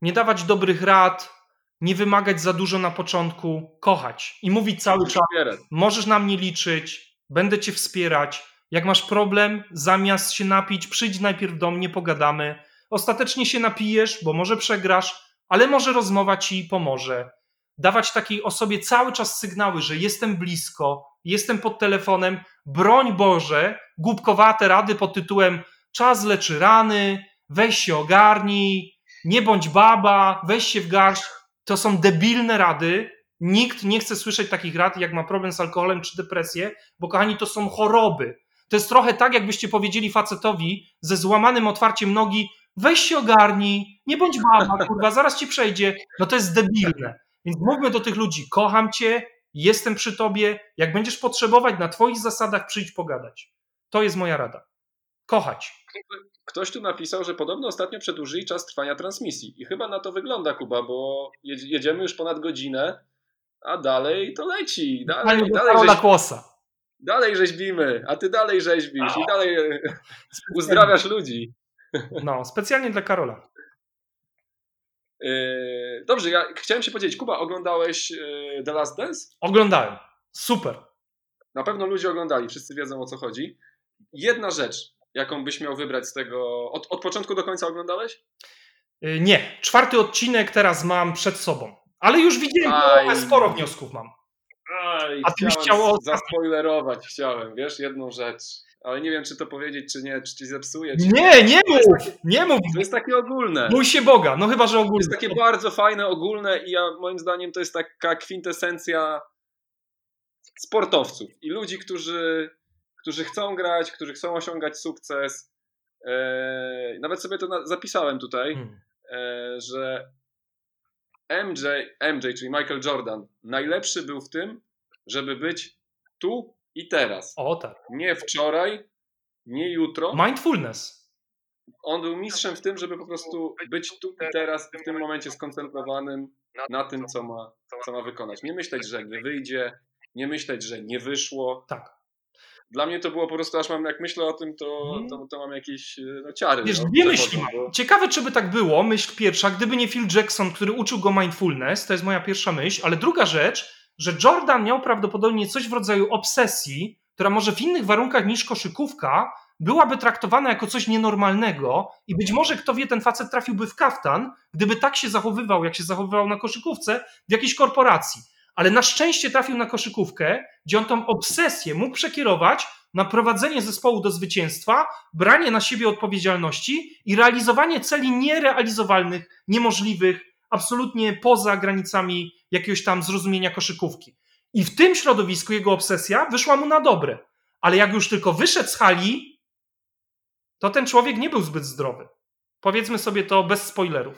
Nie dawać dobrych rad, nie wymagać za dużo na początku, kochać i mówić cały czas: możesz na mnie liczyć, będę cię wspierać. Jak masz problem, zamiast się napić, przyjdź najpierw do mnie, pogadamy. Ostatecznie się napijesz, bo może przegrasz, ale może rozmowa ci pomoże. Dawać takiej osobie cały czas sygnały, że jestem blisko, jestem pod telefonem. Broń Boże, głupkowate rady pod tytułem czas leczy rany, weź się ogarnij, nie bądź baba, weź się w garść. To są debilne rady. Nikt nie chce słyszeć takich rad, jak ma problem z alkoholem czy depresję, bo kochani, to są choroby. To jest trochę tak, jakbyście powiedzieli facetowi ze złamanym otwarciem nogi, weź się ogarnij, nie bądź baba, kurwa, zaraz ci przejdzie. No to jest debilne. Więc mówmy do tych ludzi, kocham cię, jestem przy tobie, jak będziesz potrzebować na twoich zasadach, przyjdź pogadać. To jest moja rada. Kochać. Ktoś tu napisał, że podobno ostatnio przedłużyli czas trwania transmisji. I chyba na to wygląda, Kuba, bo jedz- jedziemy już ponad godzinę, a dalej to leci. Dalej, Panie dalej, Karola rzeź, Kłosa. dalej rzeźbimy, a ty dalej rzeźbisz i dalej e, uzdrawiasz ludzi. No, specjalnie dla Karola. Yy, Dobrze, ja chciałem się podzielić. Kuba, oglądałeś e, The Last Dance? Oglądałem. Super. Na pewno ludzie oglądali, wszyscy wiedzą o co chodzi. Jedna rzecz, jaką byś miał wybrać z tego. Od, od początku do końca oglądałeś? Y, Nie, czwarty odcinek teraz mam przed sobą. Ale już widziałem, Aj. sporo wniosków mam. Aj, A ty byś chciał zaspoilerować, chciałem, wiesz, jedną rzecz. Ale nie wiem, czy to powiedzieć, czy nie, czy ci zepsuje. Czy... Nie, nie mów, nie mów. To jest takie ogólne. Bój się Boga, no chyba, że To ogólnie. jest takie bardzo fajne, ogólne i ja, moim zdaniem to jest taka kwintesencja sportowców i ludzi, którzy, którzy chcą grać, którzy chcą osiągać sukces. Eee, nawet sobie to zapisałem tutaj, Hmm. e, że MJ, MJ, czyli Michael Jordan, najlepszy był w tym, żeby być tu i teraz. O tak. Nie wczoraj, nie jutro. Mindfulness. On był mistrzem w tym, żeby po prostu być tu i teraz w tym momencie skoncentrowanym na tym, co ma, co ma wykonać. Nie myśleć, że nie wyjdzie, nie myśleć, że nie wyszło. Tak. Dla mnie to było po prostu, aż mam, jak myślę o tym, to, to, to mam jakieś e, no, ciary. Wiesz, no, dwie myśli mam. Ciekawe, czy by tak było. Myśl pierwsza, gdyby nie Phil Jackson, który uczył go mindfulness, to jest moja pierwsza myśl, ale druga rzecz, że Jordan miał prawdopodobnie coś w rodzaju obsesji, która może w innych warunkach niż koszykówka byłaby traktowana jako coś nienormalnego i być może, kto wie, ten facet trafiłby w kaftan, gdyby tak się zachowywał, jak się zachowywał na koszykówce w jakiejś korporacji. Ale na szczęście trafił na koszykówkę, gdzie on tą obsesję mógł przekierować na prowadzenie zespołu do zwycięstwa, branie na siebie odpowiedzialności i realizowanie celi nierealizowalnych, niemożliwych, absolutnie poza granicami jakiegoś tam zrozumienia koszykówki. I w tym środowisku jego obsesja wyszła mu na dobre. Ale jak już tylko wyszedł z hali, to ten człowiek nie był zbyt zdrowy. Powiedzmy sobie to bez spoilerów.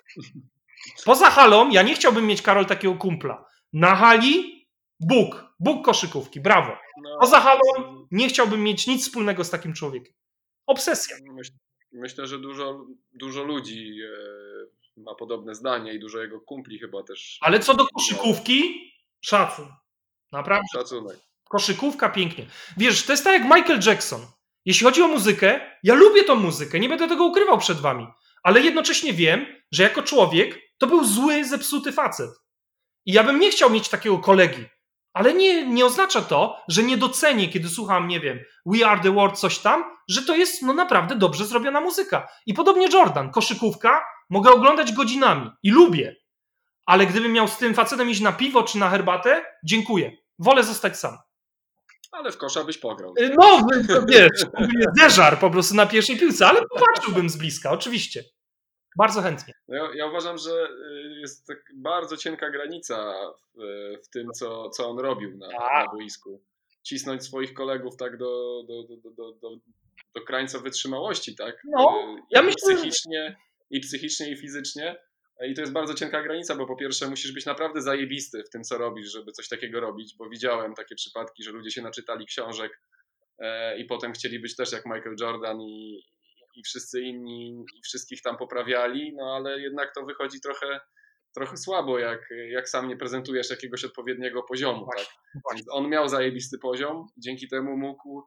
Poza halą, ja nie chciałbym mieć, Karol, takiego kumpla. Na hali, Bóg, Bóg koszykówki, brawo. No, Poza halą, nie chciałbym mieć nic wspólnego z takim człowiekiem. Obsesja. myśl, myślę, że dużo, dużo ludzi e, ma podobne zdanie i dużo jego kumpli chyba też. Ale co do koszykówki, szacun. Naprawdę. Szacunek. Koszykówka pięknie. Wiesz, to jest tak jak Michael Jackson. Jeśli chodzi o muzykę, ja lubię tą muzykę, nie będę tego ukrywał przed wami, ale jednocześnie wiem, że jako człowiek to był zły, zepsuty facet. I ja bym nie chciał mieć takiego kolegi. Ale nie, nie oznacza to, że nie docenię, kiedy słucham, nie wiem, We Are the World, coś tam, że to jest no naprawdę dobrze zrobiona muzyka. I podobnie Jordan, koszykówka, mogę oglądać godzinami i lubię. Ale gdybym miał z tym facetem iść na piwo czy na herbatę, dziękuję. Wolę zostać sam. Ale w kosza byś pograł. No, to wiesz, zeżar po prostu na pierwszej piłce, ale popatrzyłbym z bliska, oczywiście. Bardzo chętnie. No Ja, ja uważam, że y, jest tak bardzo cienka granica w, w tym, co, co on robił na, na boisku. Cisnąć swoich kolegów tak do, do, do, do, do, do, krańca wytrzymałości, tak? No, Y, ja i myślę, że- psychicznie, i psychicznie, i fizycznie. I to jest bardzo cienka granica, bo po pierwsze musisz być naprawdę zajebisty w tym, co robisz, żeby coś takiego robić, bo widziałem takie przypadki, że ludzie się naczytali książek e, i potem chcieli być też jak Michael Jordan i, i wszyscy inni i wszystkich tam poprawiali, no ale jednak to wychodzi trochę, trochę słabo, jak, jak sam nie prezentujesz jakiegoś odpowiedniego poziomu. Tak? Więc on miał zajebisty poziom, dzięki temu mógł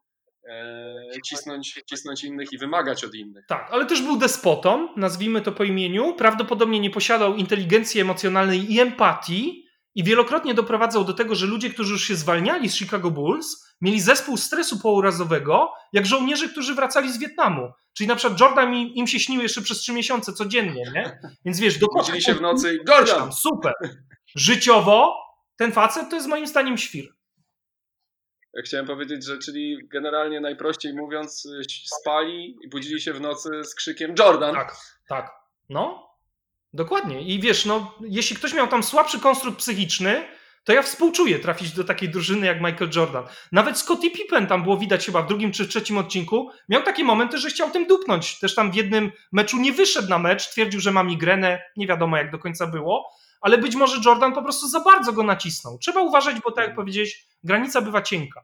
e, cisnąć, cisnąć innych i wymagać od innych. Tak, ale też był despotą, nazwijmy to po imieniu. Prawdopodobnie nie posiadał inteligencji emocjonalnej i empatii i wielokrotnie doprowadzał do tego, że ludzie, którzy już się zwalniali z Chicago Bulls, mieli zespół stresu pourazowego, jak żołnierze, którzy wracali z Wietnamu. Czyli na przykład Jordan im, im się śnił jeszcze przez trzy miesiące codziennie, nie? Więc wiesz, do Budzili się w nocy i Jordan! super. Życiowo ten facet to jest moim zdaniem świr. Chciałem powiedzieć, że czyli generalnie najprościej mówiąc spali i budzili się w nocy z krzykiem Jordan. Tak, tak. No, dokładnie. I wiesz, no, jeśli ktoś miał tam słabszy konstrukt psychiczny, to ja współczuję trafić do takiej drużyny jak Michael Jordan. Nawet Scottie Pippen tam było widać chyba w drugim czy trzecim odcinku, miał takie momenty, że chciał tym dupnąć. Też tam w jednym meczu nie wyszedł na mecz, twierdził, że ma migrenę, nie wiadomo jak do końca było, ale być może Jordan po prostu za bardzo go nacisnął. Trzeba uważać, bo tak jak powiedziałeś, granica bywa cienka.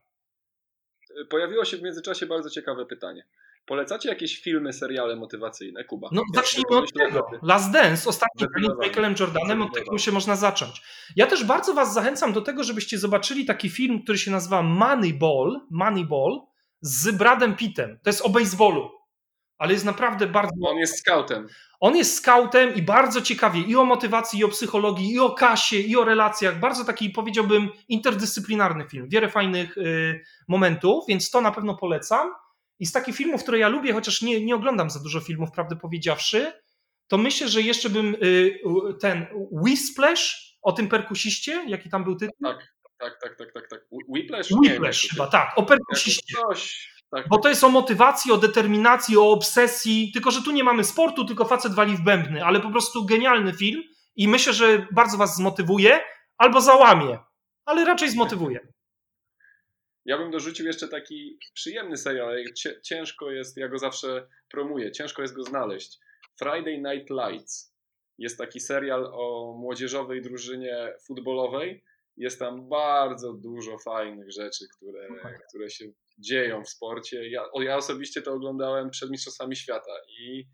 Pojawiło się w międzyczasie bardzo ciekawe pytanie. Polecacie jakieś filmy, seriale motywacyjne? Kuba. No Ja zacznijmy od tego. Last Dance, ostatni film z. Michaelem Jordanem, od tego się można zacząć. Ja też bardzo was zachęcam do tego, żebyście zobaczyli taki film, który się nazywa Moneyball, Moneyball z Bradem Pittem. To jest o baseballu, ale jest naprawdę bardzo... On jest scoutem. On jest scoutem i bardzo ciekawie i o motywacji, i o psychologii, i o kasie, i o relacjach. Bardzo taki, powiedziałbym, interdyscyplinarny film. Wiele fajnych y, momentów, więc to na pewno polecam. I z takich filmów, które ja lubię, chociaż nie, nie oglądam za dużo filmów, prawdę powiedziawszy, to myślę, że jeszcze bym y, ten Whisplash o tym perkusiście, jaki tam był tytuł? Tak, tak, tak, tak, tak. tak. Whiplash? Whiplash chyba, tak, o perkusiście. coś. Tak, Bo to jest o motywacji, o determinacji, o obsesji. Tylko, że tu nie mamy sportu, tylko facet wali w bębny, ale po prostu genialny film i myślę, że bardzo was zmotywuje albo załamie, ale raczej zmotywuje. Ja bym dorzucił jeszcze taki przyjemny serial, ale ciężko jest, ja go zawsze promuję, ciężko jest go znaleźć. Friday Night Lights. Jest taki serial o młodzieżowej drużynie futbolowej. Jest tam bardzo dużo fajnych rzeczy, które, które się dzieją w sporcie. Ja, ja osobiście to oglądałem przed Mistrzostwami Świata i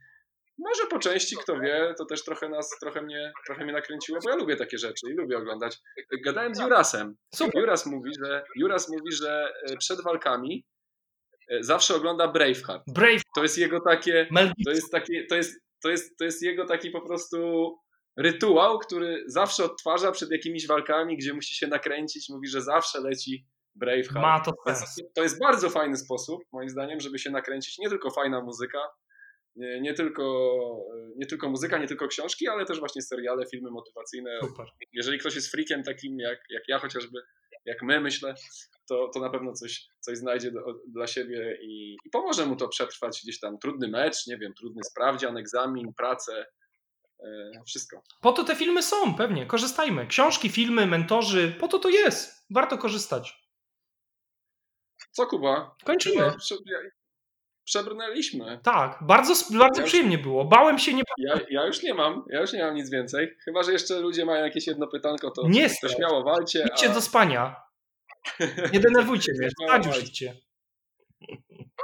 może po części, kto wie, to też trochę nas, trochę mnie, trochę mnie nakręciło, bo ja lubię takie rzeczy i lubię oglądać. Gadałem z Jurasem. Super. Juras mówi, że, Juras mówi, że e, przed walkami e, zawsze ogląda Braveheart. Brave, To jest jego takie, to jest takie, to jest, to jest, to jest jego taki po prostu rytuał, który zawsze odtwarza przed jakimiś walkami, gdzie musi się nakręcić, mówi, że zawsze leci Braveheart. ma to sens. To jest bardzo fajny sposób, moim zdaniem, żeby się nakręcić. Nie tylko fajna muzyka, nie, nie, tylko, nie tylko muzyka, nie tylko książki, ale też właśnie seriale, filmy motywacyjne. Super. Jeżeli ktoś jest freakiem takim jak, jak ja chociażby, jak my myślę, to, to na pewno coś, coś znajdzie do, dla siebie i, i pomoże mu to przetrwać gdzieś tam trudny mecz, nie wiem, trudny sprawdzian, egzamin, pracę, e, wszystko. Po to te filmy są, pewnie. Korzystajmy. Książki, filmy, mentorzy, po to to jest. Warto korzystać. Co Kuba? Kończymy. Chyba przebrnęliśmy. Tak, bardzo, bardzo Ja przyjemnie było. Bałem się nie. Ja, ja już nie mam, ja już nie mam nic więcej. Chyba, że jeszcze ludzie mają jakieś jedno pytanko, to, Nie to śmiało walcie. Idźcie a- do spania. Nie denerwujcie mnie. Spać już idźcie.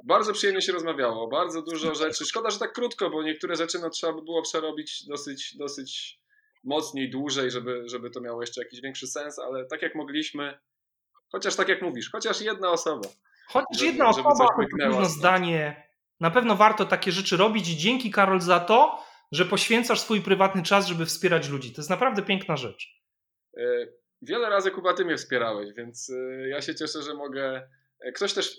Bardzo przyjemnie się rozmawiało, bardzo dużo rzeczy. Szkoda, że tak krótko, bo niektóre rzeczy no, trzeba by było przerobić dosyć, dosyć mocniej, dłużej, żeby, żeby to miało jeszcze jakiś większy sens, ale tak jak mogliśmy, chociaż tak jak mówisz, chociaż jedna osoba. Chociaż Żeby- jedna żeby osoba, jedno zdanie. Na pewno warto takie rzeczy robić i dzięki Karol za to, że poświęcasz swój prywatny czas, żeby wspierać ludzi. To jest naprawdę piękna rzecz. E, Wiele razy Kuba ty mnie wspierałeś, więc e, ja się cieszę, że mogę. e, Ktoś też,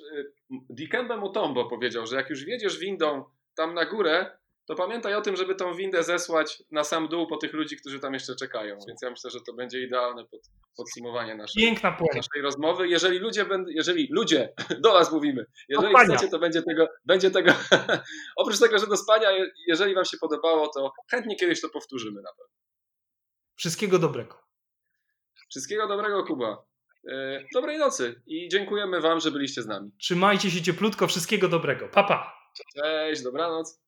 Dikembe Mutombo powiedział, że jak już wjedziesz windą tam na górę, to pamiętaj o tym, żeby tą windę zesłać na sam dół po tych ludzi, którzy tam jeszcze czekają. Więc ja myślę, że to będzie idealne pod, podsumowanie naszej, naszej rozmowy. Jeżeli ludzie będą, jeżeli ludzie, do was mówimy, jeżeli Do chcecie, to będzie tego, będzie tego, oprócz tego, że do spania, je- jeżeli wam się podobało, to chętnie kiedyś to powtórzymy na pewno. Wszystkiego dobrego. Wszystkiego dobrego, Kuba. E, Dobrej nocy i dziękujemy Wam, że byliście z nami. Trzymajcie się cieplutko. Wszystkiego dobrego. Pa, pa. Cześć, dobranoc.